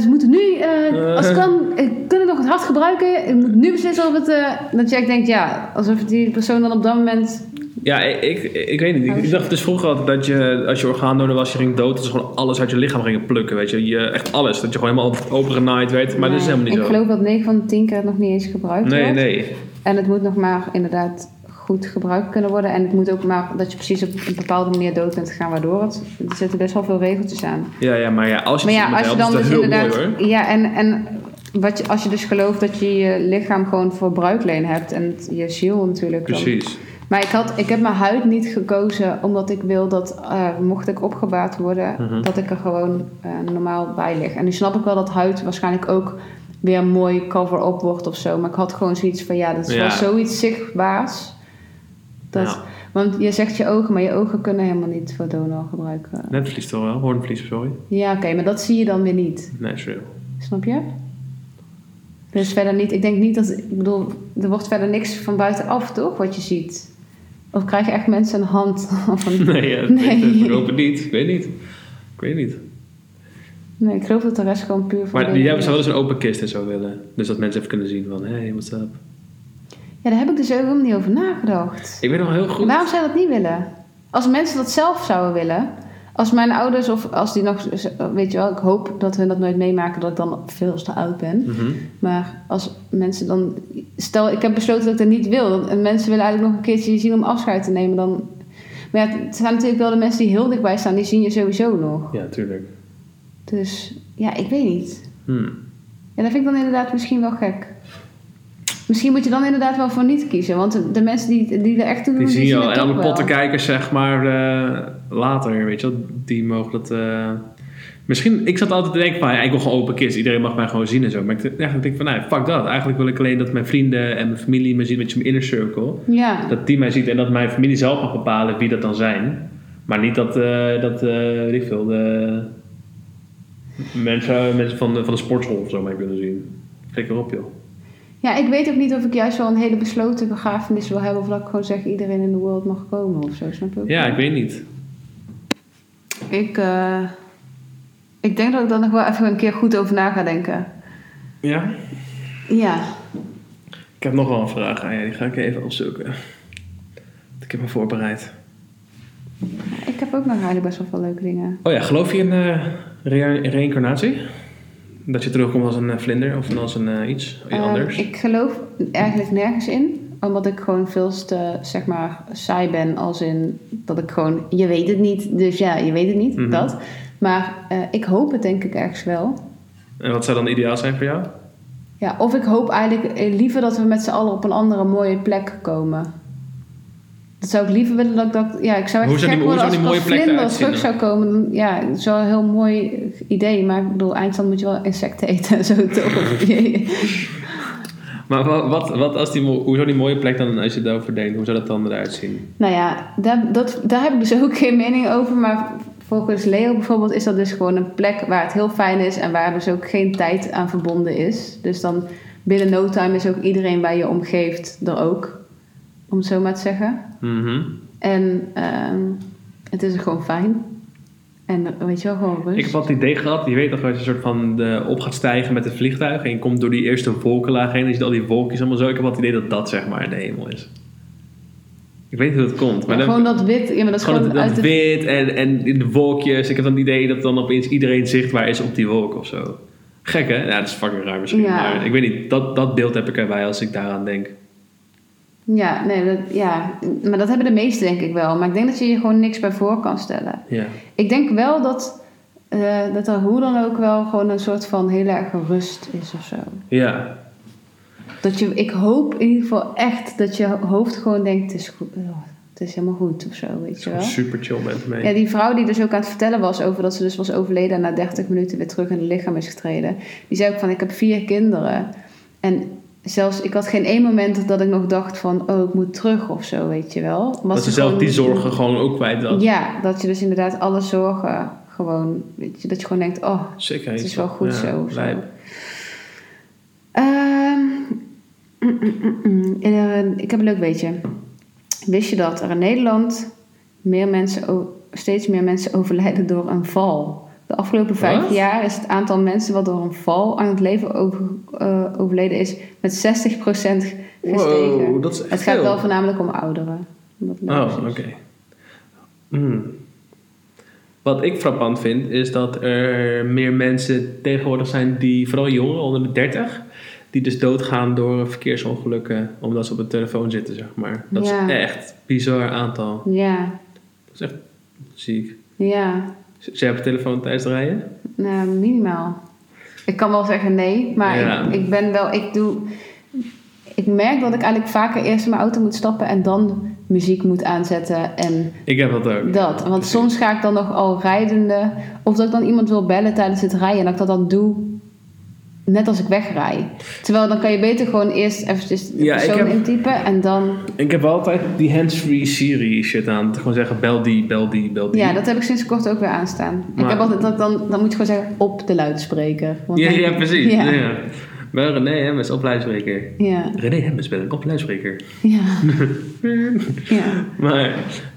ze moeten nu, eh, als het kan, eh, kunnen nog het hart gebruiken. Je moet nu beslissen of het... eh dat Jack denkt, ja, alsof die persoon dan op dat moment... Ja, ik, ik, ik weet niet. Ik, ik dacht dus vroeger altijd dat je, als je orgaandonor was, je ging dood, dat ze gewoon alles uit je lichaam gingen plukken, weet je. je echt alles. Dat je gewoon helemaal opengenaaid werd. Maar dat is Nee, helemaal niet Ik zo. geloof dat 9 van de 10 keer het nog niet eens gebruikt Nee, wordt. nee. En het moet nog maar inderdaad goed gebruikt kunnen worden. En het moet ook maar dat je precies op een bepaalde manier dood bent gegaan, waardoor het. Er zitten best wel veel regeltjes aan. Ja, ja, maar ja, als je Maar ja, als je dan dus inderdaad. mooi ja, en, en wat je, als je dus gelooft dat je je lichaam gewoon voor bruikleen hebt en je ziel natuurlijk. dan- Precies. Maar ik, had, ik heb mijn huid niet gekozen omdat ik wil dat, eh, mocht ik opgebaard worden, Mhm. dat ik er gewoon eh, normaal bij lig. En nu snap ik wel dat huid waarschijnlijk ook weer mooi cover-up wordt of zo. Maar ik had gewoon zoiets van, ja, dat is Ja. wel zoiets zichtbaars. Dat, Ja. Want je zegt je ogen, maar je ogen kunnen helemaal niet voor donor gebruiken. Netvlies toch wel? Hoornvlies, sorry. Ja, oké, maar dat zie je dan weer niet. Nee, sorry. Snap je? Dus verder niet, ik denk niet dat, ik bedoel, er wordt verder niks van buitenaf, toch, wat je ziet? Of krijg je echt mensen een hand? Nee, ja, Nee. Ik, hoop het niet. Ik weet niet. Ik weet niet. nee, ik geloof dat de rest gewoon puur van Maar jij zou wel eens een open kist en zo willen. Dus dat mensen even kunnen zien van, hé, hey, what's up? Ja, daar heb ik dus ook helemaal niet over nagedacht. Ik weet nog heel goed. Waarom zou dat niet willen? Als mensen dat zelf zouden willen. Als mijn ouders of als die nog... Weet je wel, ik hoop dat hun dat nooit meemaken dat ik dan veel te oud ben. Mhm. Maar als mensen dan... Stel, ik heb besloten dat ik dat niet wil. En mensen willen eigenlijk nog een keertje je zien om afscheid te nemen. Dan... Maar ja, het zijn natuurlijk wel de mensen die heel dichtbij staan. Die zien je sowieso nog. Ja, tuurlijk. Dus ja, ik weet niet. Hmm. Ja, dat vind ik dan inderdaad misschien wel gek. Misschien moet je dan inderdaad wel voor niet kiezen. Want de, mensen die, die er echt toe doen, Die zie je al. En alle pottenkijkers, zeg maar, eh, later, weet je wel. Die mogen dat... eh, Misschien, ik zat altijd te denken van, ja, ik wil gewoon open kist. Iedereen mag mij gewoon zien en zo. Maar ik eigenlijk denk van, nee, fuck dat. Eigenlijk wil ik alleen dat mijn vrienden en mijn familie me zien. Met je mijn inner circle. Ja, Dat die mij ziet en dat mijn familie zelf mag bepalen wie dat dan zijn. Maar niet dat, eh, dat weet ik veel, de mensen, mensen van, de, van de sportschool of zo mij kunnen zien. Flikker op, joh. Ja, ik weet ook niet of ik juist wel een hele besloten begrafenis wil hebben. Of dat ik gewoon zeg iedereen in de wereld mag komen of zo. Snap je ook? Ja, ik weet niet. Ik, eh, ik denk dat ik daar nog wel even een keer goed over na ga denken. Ja? Ja. Ik heb nog wel een vraag aan je, die ga ik even opzoeken. Ik heb me voorbereid. Ik heb ook nog eigenlijk best wel veel leuke dingen. Oh ja, geloof je in re- reïncarnatie? Dat je terugkomt als een eh, vlinder of als een eh, iets, iets Eh, anders? ik geloof eigenlijk nergens in. Omdat ik gewoon veel te, zeg maar, saai ben. Als in dat ik gewoon, je weet het niet. Dus ja, je weet het niet, Mhm. dat. Maar ik hoop het denk ik ergens wel. En wat zou dan ideaal zijn voor jou? Ja, of ik hoop eigenlijk liever dat we met z'n allen op een andere mooie plek komen. Dat zou ik liever willen dat ik dat... Ja, ik zou echt Hoe zou die- hoe als zou die ik mooie als plek eruit terug zou komen. Dan- Ja, het is wel een heel mooi idee. Maar ik bedoel, eindstand moet je wel insecten eten en zo toch? Maar wat, wat, wat als die, hoe zou die mooie plek dan, als je het over denkt, hoe zou dat dan eruit zien? nou ja, daar, dat, daar heb ik dus ook geen mening over. Maar volgens Leo bijvoorbeeld is dat dus gewoon een plek waar het heel fijn is. En waar dus ook geen tijd aan verbonden is. Dus dan binnen no time is ook iedereen waar je omgeeft er ook. Om het zo maar te zeggen. Mhm. En ehm, het is gewoon fijn. En weet je wel, gewoon rust. Ik heb altijd het idee gehad, je weet nog als je soort van de, op gaat stijgen met het vliegtuig en je komt door die eerste wolkenlaag heen en je ziet al die wolkjes allemaal zo. Ik heb het idee dat dat zeg maar de hemel is. Ik weet niet hoe het komt. Maar Ja, gewoon dat wit. Ja, maar dat is gewoon gewoon dat, uit dat wit en, en de wolkjes. Ik heb dan het idee dat dan opeens iedereen zichtbaar is op die wolk of zo. Gek hè? Ja, dat is fucking raar misschien. Ja. Maar ik weet niet, dat, dat beeld heb ik erbij als ik daaraan denk. Ja, nee, dat, ja, maar dat hebben de meesten denk ik wel. Maar ik denk dat je je gewoon niks bij voor kan stellen. Ja. Ik denk wel dat, eh, dat er hoe dan ook wel gewoon een soort van heel erg rust is of zo. Ja. Dat je, ik hoop in ieder geval echt dat je hoofd gewoon denkt, het is, goed, oh, het is helemaal goed of zo, weet je wel. Super chill bent ermee. Ja, die vrouw die dus ook aan het vertellen was over dat ze dus was overleden en na 30 minuten weer terug in het lichaam is getreden. Die zei ook van, ik heb vier kinderen. En zelfs, ik had geen één moment dat ik nog dacht van, oh, ik moet terug of zo, weet je wel. Omdat dat ze zelf gewoon- die zorgen gewoon ook kwijt was. Ja, dat je dus inderdaad alle zorgen gewoon, weet je, dat je gewoon denkt, oh, Zeker. Het is wel goed zo, zo. mm, mm, mm, ik heb een leuk weetje. Wist je dat er in Nederland meer mensen, steeds meer mensen overlijden door een val? De afgelopen vijf Wat? jaar is het aantal mensen wat door een val aan het leven over, eh, overleden is met 60% gestegen. Wow, dat is echt het gaat wel voornamelijk om ouderen. Oh, oké. Hmm. Wat ik frappant vind, is dat er meer mensen tegenwoordig zijn die, vooral jongeren onder de 30, die dus doodgaan door verkeersongelukken omdat ze op een telefoon zitten, zeg maar. Dat Ja. is echt een bizar aantal. Ja, Dat is echt ziek. ja. Z- Zit jij op je telefoon tijdens het rijden? Nou, minimaal. Ik kan wel zeggen nee, maar Ja. ik, ik ben wel, ik doe. Ik merk dat ik eigenlijk vaker eerst in mijn auto moet stappen en dan muziek moet aanzetten en Ik heb dat ook. dat. Want Precies. soms ga ik dan nog al rijdende, of dat ik dan iemand wil bellen tijdens het rijden en dat ik dat dan doe net als ik wegrij. Terwijl dan kan je beter gewoon eerst eventjes de Ja, ik persoon heb- intypen en dan. Ik heb altijd die hands-free Siri shit aan. Gewoon zeggen, bel die, bel die, bel die. Ja, dat heb ik sinds kort ook weer aanstaan. Ik Maar- heb altijd dat dan, dan moet je gewoon zeggen op de luidspreker. Want ja, dan- ja, precies. Ja. Ja. René Hemmers op luidspreker. Ja, René Hemmers ben ik op luidspreker. ja. ja. Maar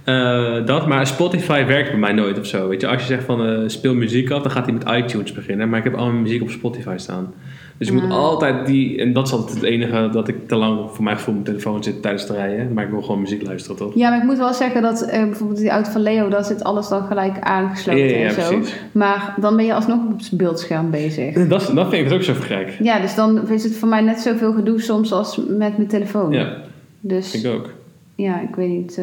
eh, dat, maar Spotify werkt bij mij nooit of zo. Weet je, als je zegt van eh, speel muziek af, dan gaat hij met iTunes beginnen. Maar ik heb al mijn muziek op Spotify staan. Dus ik moet altijd die, en dat is altijd het enige dat ik te lang voor mijn gevoel op mijn telefoon zit tijdens het rijden. Maar ik wil gewoon muziek luisteren, toch? Ja, maar ik moet wel zeggen dat eh, bijvoorbeeld die auto van Leo, daar zit alles dan gelijk aangesloten Ja, ja, ja, en zo. precies. Maar dan ben je alsnog op het beeldscherm bezig. Dat, dat vind ik dus ook zo gek. Ja, dus dan is het voor mij net zoveel gedoe soms als met mijn telefoon. Ja, Dus ik ook. ja, ik weet niet.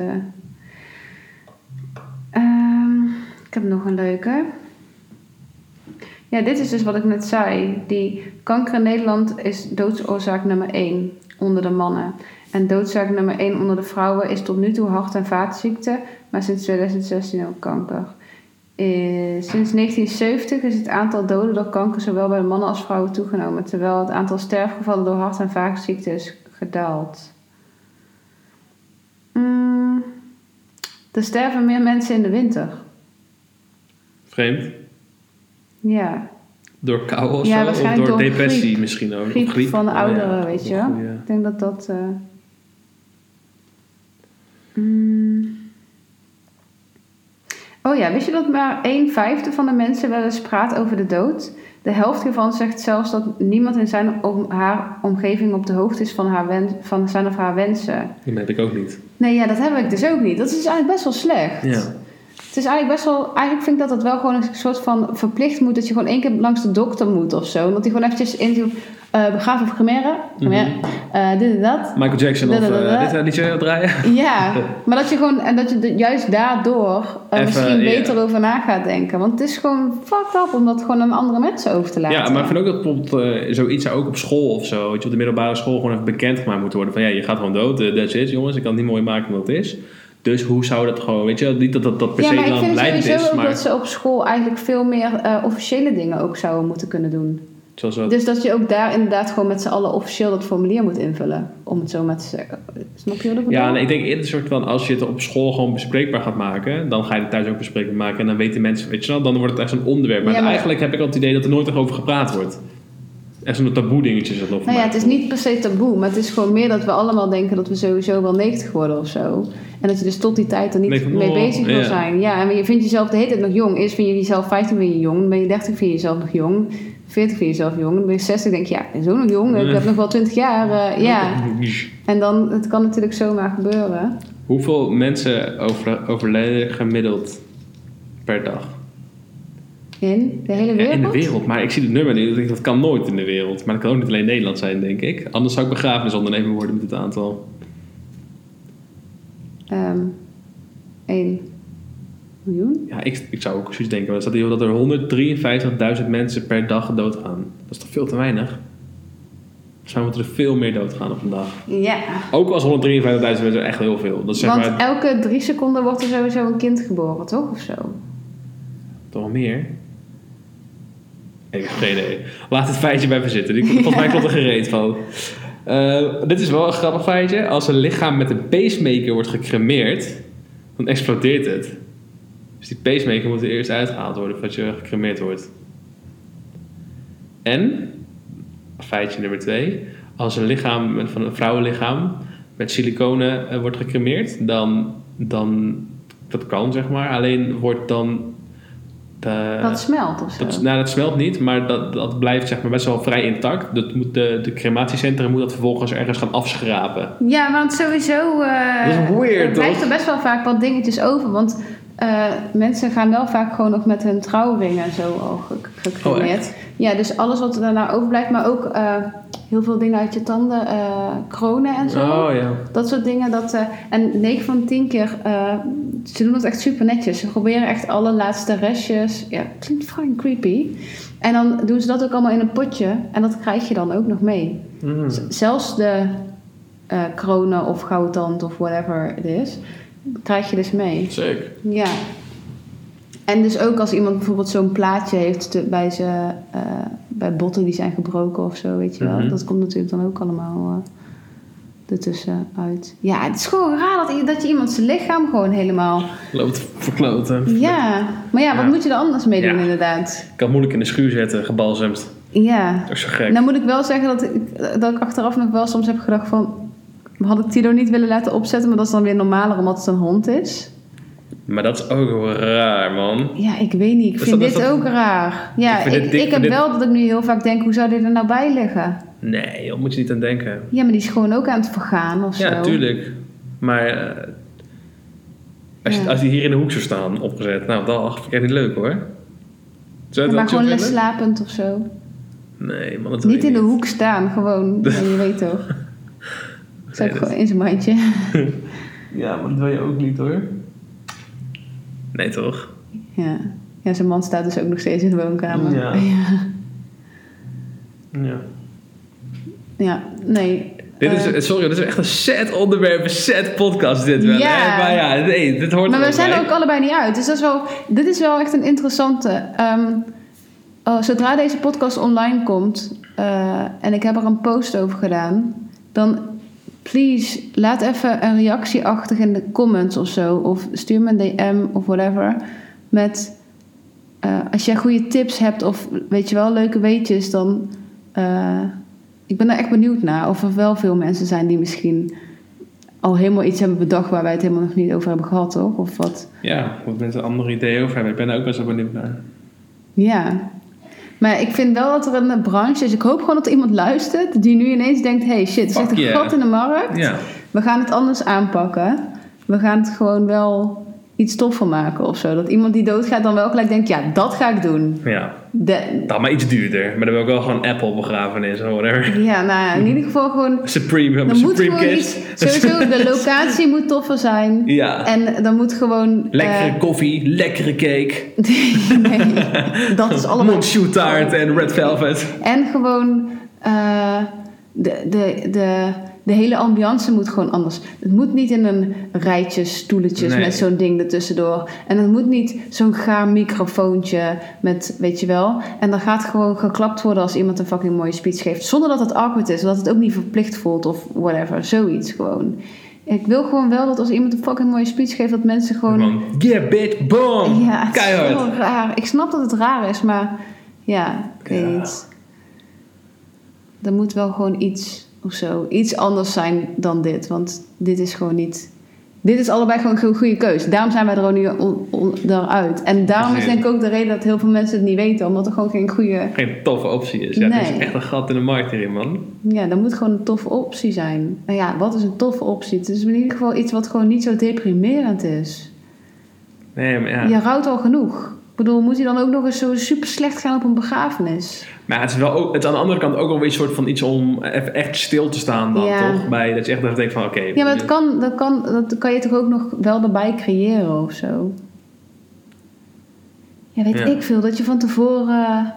Ehm, ik heb nog een leuke. Ja, dit is dus wat ik net zei. Die kanker in Nederland is doodsoorzaak nummer 1 onder de mannen. En doodzaak nummer 1 onder de vrouwen is tot nu toe hart- en vaatziekten, maar sinds 2016 ook kanker. Eh, sinds 1970 is het aantal doden door kanker zowel bij mannen als vrouwen toegenomen, terwijl het aantal sterfgevallen door hart- en vaatziekten is gedaald. Mm, er sterven meer mensen in de winter. Vreemd. Ja, Door kou of Ja, zo? Of door door depressie griep. misschien ook? Of griep, van de Oh, ja. ouderen, weet je wel. Ik denk dat dat. eh, mm. Oh ja, wist je dat maar een vijfde van de mensen wel eens praat over de dood? De helft hiervan zegt zelfs dat niemand in zijn om haar omgeving op de hoogte is van, haar wens, van zijn of haar wensen. Die heb ik ook niet. Nee, ja, dat heb ik dus ook niet. Dat is eigenlijk best wel slecht. Ja. Het is eigenlijk best wel... Eigenlijk vind ik dat het wel gewoon een soort van verplicht moet... dat je gewoon één keer langs de dokter moet of zo. Dat hij gewoon eventjes in eh begraven of eh, dit en dat. Michael Jackson Da, of da, da, uh, dit uh, liedje wil draaien? Ja, maar dat je gewoon... En dat je juist daardoor eh, Even, misschien beter over na gaat denken. Want het is gewoon fucked up om dat gewoon aan andere mensen over te laten. Ja, maar ik vind ook dat bijvoorbeeld eh, zoiets zou ook op school of zo, weet je, op de middelbare school gewoon even bekendgemaakt moet worden. Van ja, je gaat gewoon dood, uh, that's it jongens, ik kan het niet mooi maken dan het is. Dus hoe zou dat gewoon, weet je, niet dat dat, dat per ja, se ik dan vind leidend sowieso is, ook maar dat ze op school eigenlijk veel meer eh, officiële dingen ook zouden moeten kunnen doen. zoals wat. Dus dat je ook daar inderdaad gewoon met z'n allen officieel dat formulier moet invullen. Om het zo maar te zeggen. Snap je wat ik bedoel? Ja, nee, ik denk eerder een soort van, als je het op school gewoon bespreekbaar gaat maken, dan ga je het thuis ook bespreekbaar maken en dan weten mensen, weet je wel, dan wordt het echt zo'n onderwerp. Maar, Ja, maar- eigenlijk heb ik al het idee dat er nooit over gepraat wordt. Echt zo'n taboe dingetje dat voor Nou ja, het is niet per se taboe, maar het is gewoon meer dat we allemaal denken dat we sowieso wel 90 worden of zo. En dat je dus tot die tijd er niet mee oh, bezig wil ja. zijn. Ja, en je vindt jezelf de hele tijd nog jong. Eerst vind je jezelf 15 ben je jong, dan ben je 30 vind je jezelf nog jong. 40 vind je jezelf jong, dan ben je 60 denk je, ja, ik ben zo nog jong, ik heb nog wel 20 jaar. eh, ja, en dan, het kan natuurlijk zomaar gebeuren. Hoeveel mensen over, overlijden gemiddeld per dag? In de hele Ja, wereld? in de wereld, maar ik zie het nummer niet. Ik denk, dat kan nooit in de wereld. Maar dat kan ook niet alleen Nederland zijn, denk ik. Anders zou ik begrafenisondernemer worden met het aantal. Ehm 1 miljoen? Ja, ik, ik zou ook zoiets denken. Er staat hier dat er 153.000 mensen per dag doodgaan. Dat is toch veel te weinig? Mij moeten er veel meer doodgaan op een dag. Ja. Ook als 153.000 mensen echt heel veel. Dat is zeg Want maar elke drie seconden wordt er sowieso een kind geboren, toch? Of zo? toch wel meer. Ik heb geen idee. Laat het feitje bij me zitten. Die, volgens mij komt er gereed van. Eh, dit is wel een grappig feitje. Als een lichaam met een pacemaker wordt gecremeerd, dan explodeert het. Dus die pacemaker moet er eerst uitgehaald worden voordat je gecremeerd wordt. En, feitje nummer twee. Als een lichaam van een vrouwenlichaam met siliconen eh, wordt gecremeerd, dan, dan, dat kan zeg maar. Alleen wordt dan de, dat smelt of zo. dat, nou, dat smelt niet, maar dat, dat blijft zeg maar best wel vrij intact. Dat moet de, de crematiecentrum moet dat vervolgens ergens gaan afschrapen. Ja, want sowieso... eh, Dat is weird, er blijft toch? er best wel vaak wat dingetjes over. Want eh, mensen gaan wel vaak gewoon nog met hun trouwringen en zo al ge- gecremeerd. ja, dus alles wat er daarna overblijft. Maar ook eh, heel veel dingen uit je tanden. eh, kronen en zo. Oh ja. Dat soort dingen. Dat, en 9 van de 10 keer, ze doen het echt super netjes. Ze proberen echt alle laatste restjes. Ja, klinkt fucking creepy. En dan doen ze dat ook allemaal in een potje. En dat krijg je dan ook nog mee. Z- Zelfs de kronen of goudtand of whatever het is, krijg je dus mee. Zeker. Ja. En dus ook als iemand bijvoorbeeld zo'n plaatje heeft te- bij, ze, eh, bij botten die zijn gebroken of zo, weet je wel. Mhm. Dat komt natuurlijk dan ook allemaal eh ertussen uit. Ja, het is gewoon raar dat, dat je iemand zijn lichaam gewoon helemaal... Loopt verkloten. Ja, maar ja, wat Ja. moet je er anders mee doen Ja. inderdaad? Ik kan moeilijk in de schuur zetten, gebalsemd. Ja. Dat is zo gek. Nou moet ik wel zeggen dat ik, dat ik achteraf nog wel soms heb gedacht van... Had ik Tilo niet willen laten opzetten, maar dat is dan weer normaler omdat het een hond is. Maar dat is ook raar, man. Ja, ik weet niet. Ik Dus vind dat- dit dat- ook raar. Ja, Ik ik, dit- ik heb dit- wel dat ik nu heel vaak denk, hoe zou dit er nou bij liggen? Nee, daar moet je niet aan denken. Ja, maar die is gewoon ook aan het vergaan of zo. Ja, tuurlijk. Maar eh, als, je, Ja. als die hier in de hoek zou staan, opgezet, nou, dat vind ik echt niet leuk hoor. Zou Ja, maar gewoon vinden? slapend of zo. Nee, man, dat Niet in de hoek staan, gewoon. Ja, je weet toch. Dat- gewoon in zijn mandje. Ja, maar dat wil je ook niet hoor. Nee, toch? Ja. ja, zijn man staat dus ook nog steeds in de woonkamer. Ja. ja. Ja. Ja, nee. Dit is, Eh, sorry, dit is echt een set onderwerp, een set podcast dit wel. Ja. hè? Maar ja, nee, dit hoort Maar we zijn er ook allebei niet uit. Dus dat is wel, dit is wel echt een interessante. Ehm, oh, zodra deze podcast online komt eh, en ik heb er een post over gedaan, dan please laat even een reactie achter in de comments of zo. Of stuur me een DM of whatever. Met eh, als jij goede tips hebt of weet je wel, leuke weetjes, dan. eh, ik ben er echt benieuwd naar of er wel veel mensen zijn die misschien al helemaal iets hebben bedacht waar wij het helemaal nog niet over hebben gehad, toch? Of wat? Ja, wat mensen andere ideeën over hebben. Ik ben er ook best wel benieuwd naar. Ja. Maar ik vind wel dat er een branche is. Ik hoop gewoon dat er iemand luistert die nu ineens denkt: hey shit, er zit een gat in de markt. Ja, We gaan het anders aanpakken. We gaan het gewoon wel iets toffer maken of zo. Dat iemand die doodgaat dan wel gelijk denkt: ja, dat ga ik doen. ja. De- Dan maar iets duurder. Maar dan wil ik wel gewoon Apple begrafenis of whatever. ja, nou ja, in ieder geval gewoon. Supreme, moet Supreme gewoon iets. Sowieso, de locatie moet toffer zijn. Ja. En dan moet gewoon. Lekkere eh, koffie, lekkere cake, nee, dat is allemaal. Monchou taart en red velvet. En gewoon eh, de, de, de, de hele ambiance moet gewoon anders. Het moet niet in een rijtje stoeletjes Nee. met zo'n ding ertussendoor. En het moet niet zo'n gaar microfoontje met, weet je wel. En dan gaat gewoon geklapt worden als iemand een fucking mooie speech geeft. Zonder dat het awkward is, zodat het ook niet verplicht voelt of whatever. Zoiets gewoon. Ik wil gewoon wel dat als iemand een fucking mooie speech geeft, dat mensen gewoon... Gewoon, yeah bitch, boom. Ja, het is Keihard. heel raar. Ik snap dat het raar is, maar ja, ik weet niet. Er moet wel gewoon iets of zo, iets anders zijn dan dit. Want dit is gewoon niet. Dit is allebei gewoon een goede keus. Daarom zijn wij er ook nu on. En daarom is denk ik ook de reden dat heel veel mensen het niet weten, omdat er gewoon geen goede. Geen toffe optie is. Ja, Nee. is echt een gat in de markt hierin, man. Ja, dat moet gewoon een toffe optie zijn. En ja, wat is een toffe optie? Het is in ieder geval iets wat gewoon niet zo deprimerend is. Nee, maar ja. Je rouwt al genoeg. Bedoel, moet hij dan ook nog eens zo super slecht gaan op een begrafenis? Maar het is wel ook, het is aan de andere kant ook wel weer een soort van iets om even echt stil te staan dan, Ja. toch? Bij, dat je echt even denkt van, oké. Ja, maar dat kan, dat, kan, dat kan je toch ook nog wel erbij creëren of zo? Ja, weet Ja. ik veel. Dat je van tevoren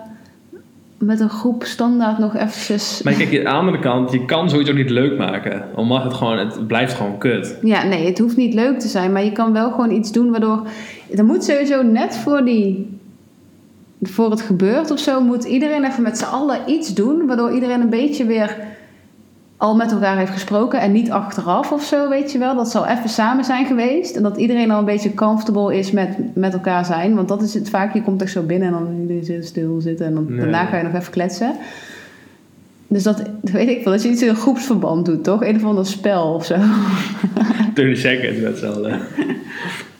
met een groep standaard nog eventjes... Maar kijk, aan de andere kant, je kan zoiets ook niet leuk maken. Omdat het gewoon, het blijft gewoon kut. Ja, nee, het hoeft niet leuk te zijn, maar je kan wel gewoon iets doen waardoor... Er moet sowieso net voor die... Voor het gebeurt of zo, moet iedereen even met z'n allen iets doen... waardoor iedereen een beetje weer al met elkaar heeft gesproken... en niet achteraf of zo, weet je wel. Dat zal even samen zijn geweest... en dat iedereen al een beetje comfortable is met, met elkaar zijn. Want dat is het vaak, je komt echt zo binnen... en dan iedereen zit stil zitten en dan, Nee. daarna ga je nog even kletsen... Dus dat weet ik wel, dat je iets in een groepsverband doet, toch? Een of ander spel of zo. 30 seconds met z'n allen.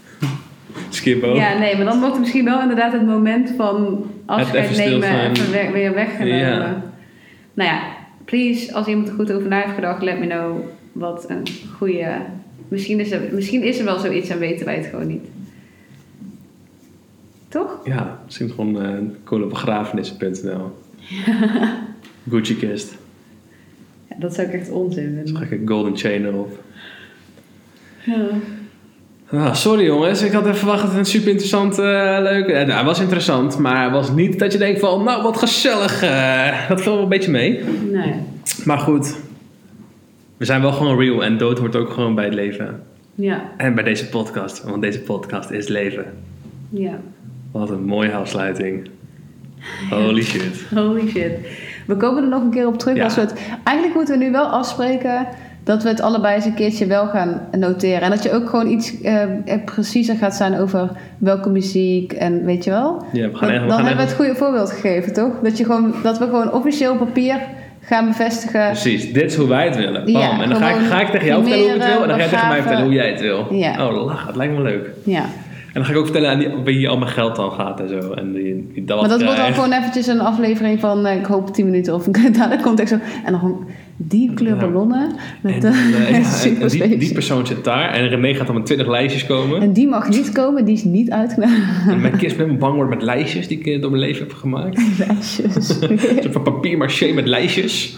Ja, nee, maar dan wordt misschien wel inderdaad het moment van afscheid even nemen weg- weer weggenomen. Ja. Nou ja, please, als iemand er goed over na heeft gedacht, let me know wat een goede... Misschien is, er, misschien is er wel zoiets en weten wij het gewoon niet. Toch? Ja, misschien gewoon uh, colebegrafenissen.nl. Gucci kist. Ja, dat zou ik echt onzin Dan vinden. ga ik een golden chain erop. Ja. Sorry jongens, ik had even verwacht dat het een super interessant, eh, leuk... eh, nou, het was interessant, maar het was niet dat je denkt van... Nou, wat gezellig. eh, dat viel wel een beetje mee. Nee. Maar goed, we zijn wel gewoon real en dood hoort ook gewoon bij het leven. Ja, En bij deze podcast, want deze podcast is leven. ja. Wat een mooie afsluiting. Holy shit. Holy shit. We komen er nog een keer op terug Ja. als we het... Eigenlijk moeten we nu wel afspreken dat we het allebei eens een keertje wel gaan noteren. En dat je ook gewoon iets eh, eh, preciezer gaat zijn over welke muziek en weet je wel. Ja, we Dan, gaan dan gaan hebben we het goede voorbeeld gegeven, toch? Dat, je gewoon, dat we gewoon officieel op papier gaan bevestigen. Precies, dit is hoe wij het willen. Bam. Ja, en dan ga ik, ga ik tegen jou vertellen hoe ik het wil. En dan ga jij tegen mij vertellen hoe jij het wil. Ja. Oh, lach, het lijkt me leuk. Ja. En dan ga ik ook vertellen aan die, wie al mijn geld dan gaat en zo. En die, die dat Maar dat wordt dan krijgt. gewoon eventjes een aflevering van, eh, ik hoop 10 minuten of daar komt echt zo. En dan gewoon die kleur ballonnen. Met En, de, eh, ja, en- die, die persoon zit daar. En René gaat dan met 20 lijstjes komen. En die mag niet komen, die is niet uitgenodigd. En mijn kind ben bang worden met lijstjes die ik eh, door mijn leven heb gemaakt. Lijstjes. Een soort van papier maché met lijstjes.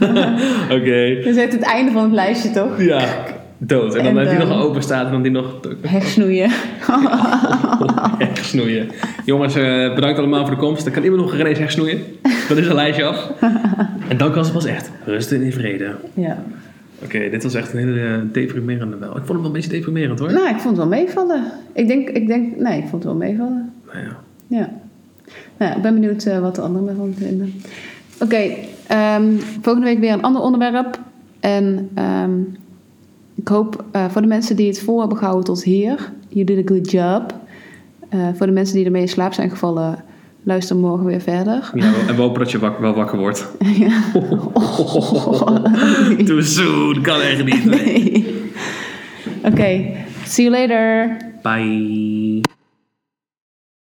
Oké. Is echt het einde van het lijstje, toch? Ja, dood. En dan En dat die nog open staat en dan die nog Hersnoeien. hersnoeien. Jongens, eh, bedankt allemaal voor de komst. Dan kan iemand nog René's hersnoeien. Dan is een lijstje af. En dan kan ze pas echt rusten in vrede. Ja. Oké, dit was echt een hele eh, deprimerende wel. Ik vond hem wel een beetje deprimerend hoor. Nou, ik vond het wel meevallen. Ik denk, ik denk, nee, ik vond het wel meevallen. Nou ja. Ja. Nou ja, ik ben benieuwd eh, wat de anderen ervan vinden. Oké, ehm, volgende week weer een ander onderwerp. En ehm, ik hoop eh, voor de mensen die het vol hebben gehouden tot hier, you did a good job. Eh, voor de mensen die ermee in slaap zijn gevallen, luister morgen weer verder. ja en we hopen dat je wak- wel wakker wordt. Ja. Too soon, kan echt niet. Nee. Oké, see you later. Bye.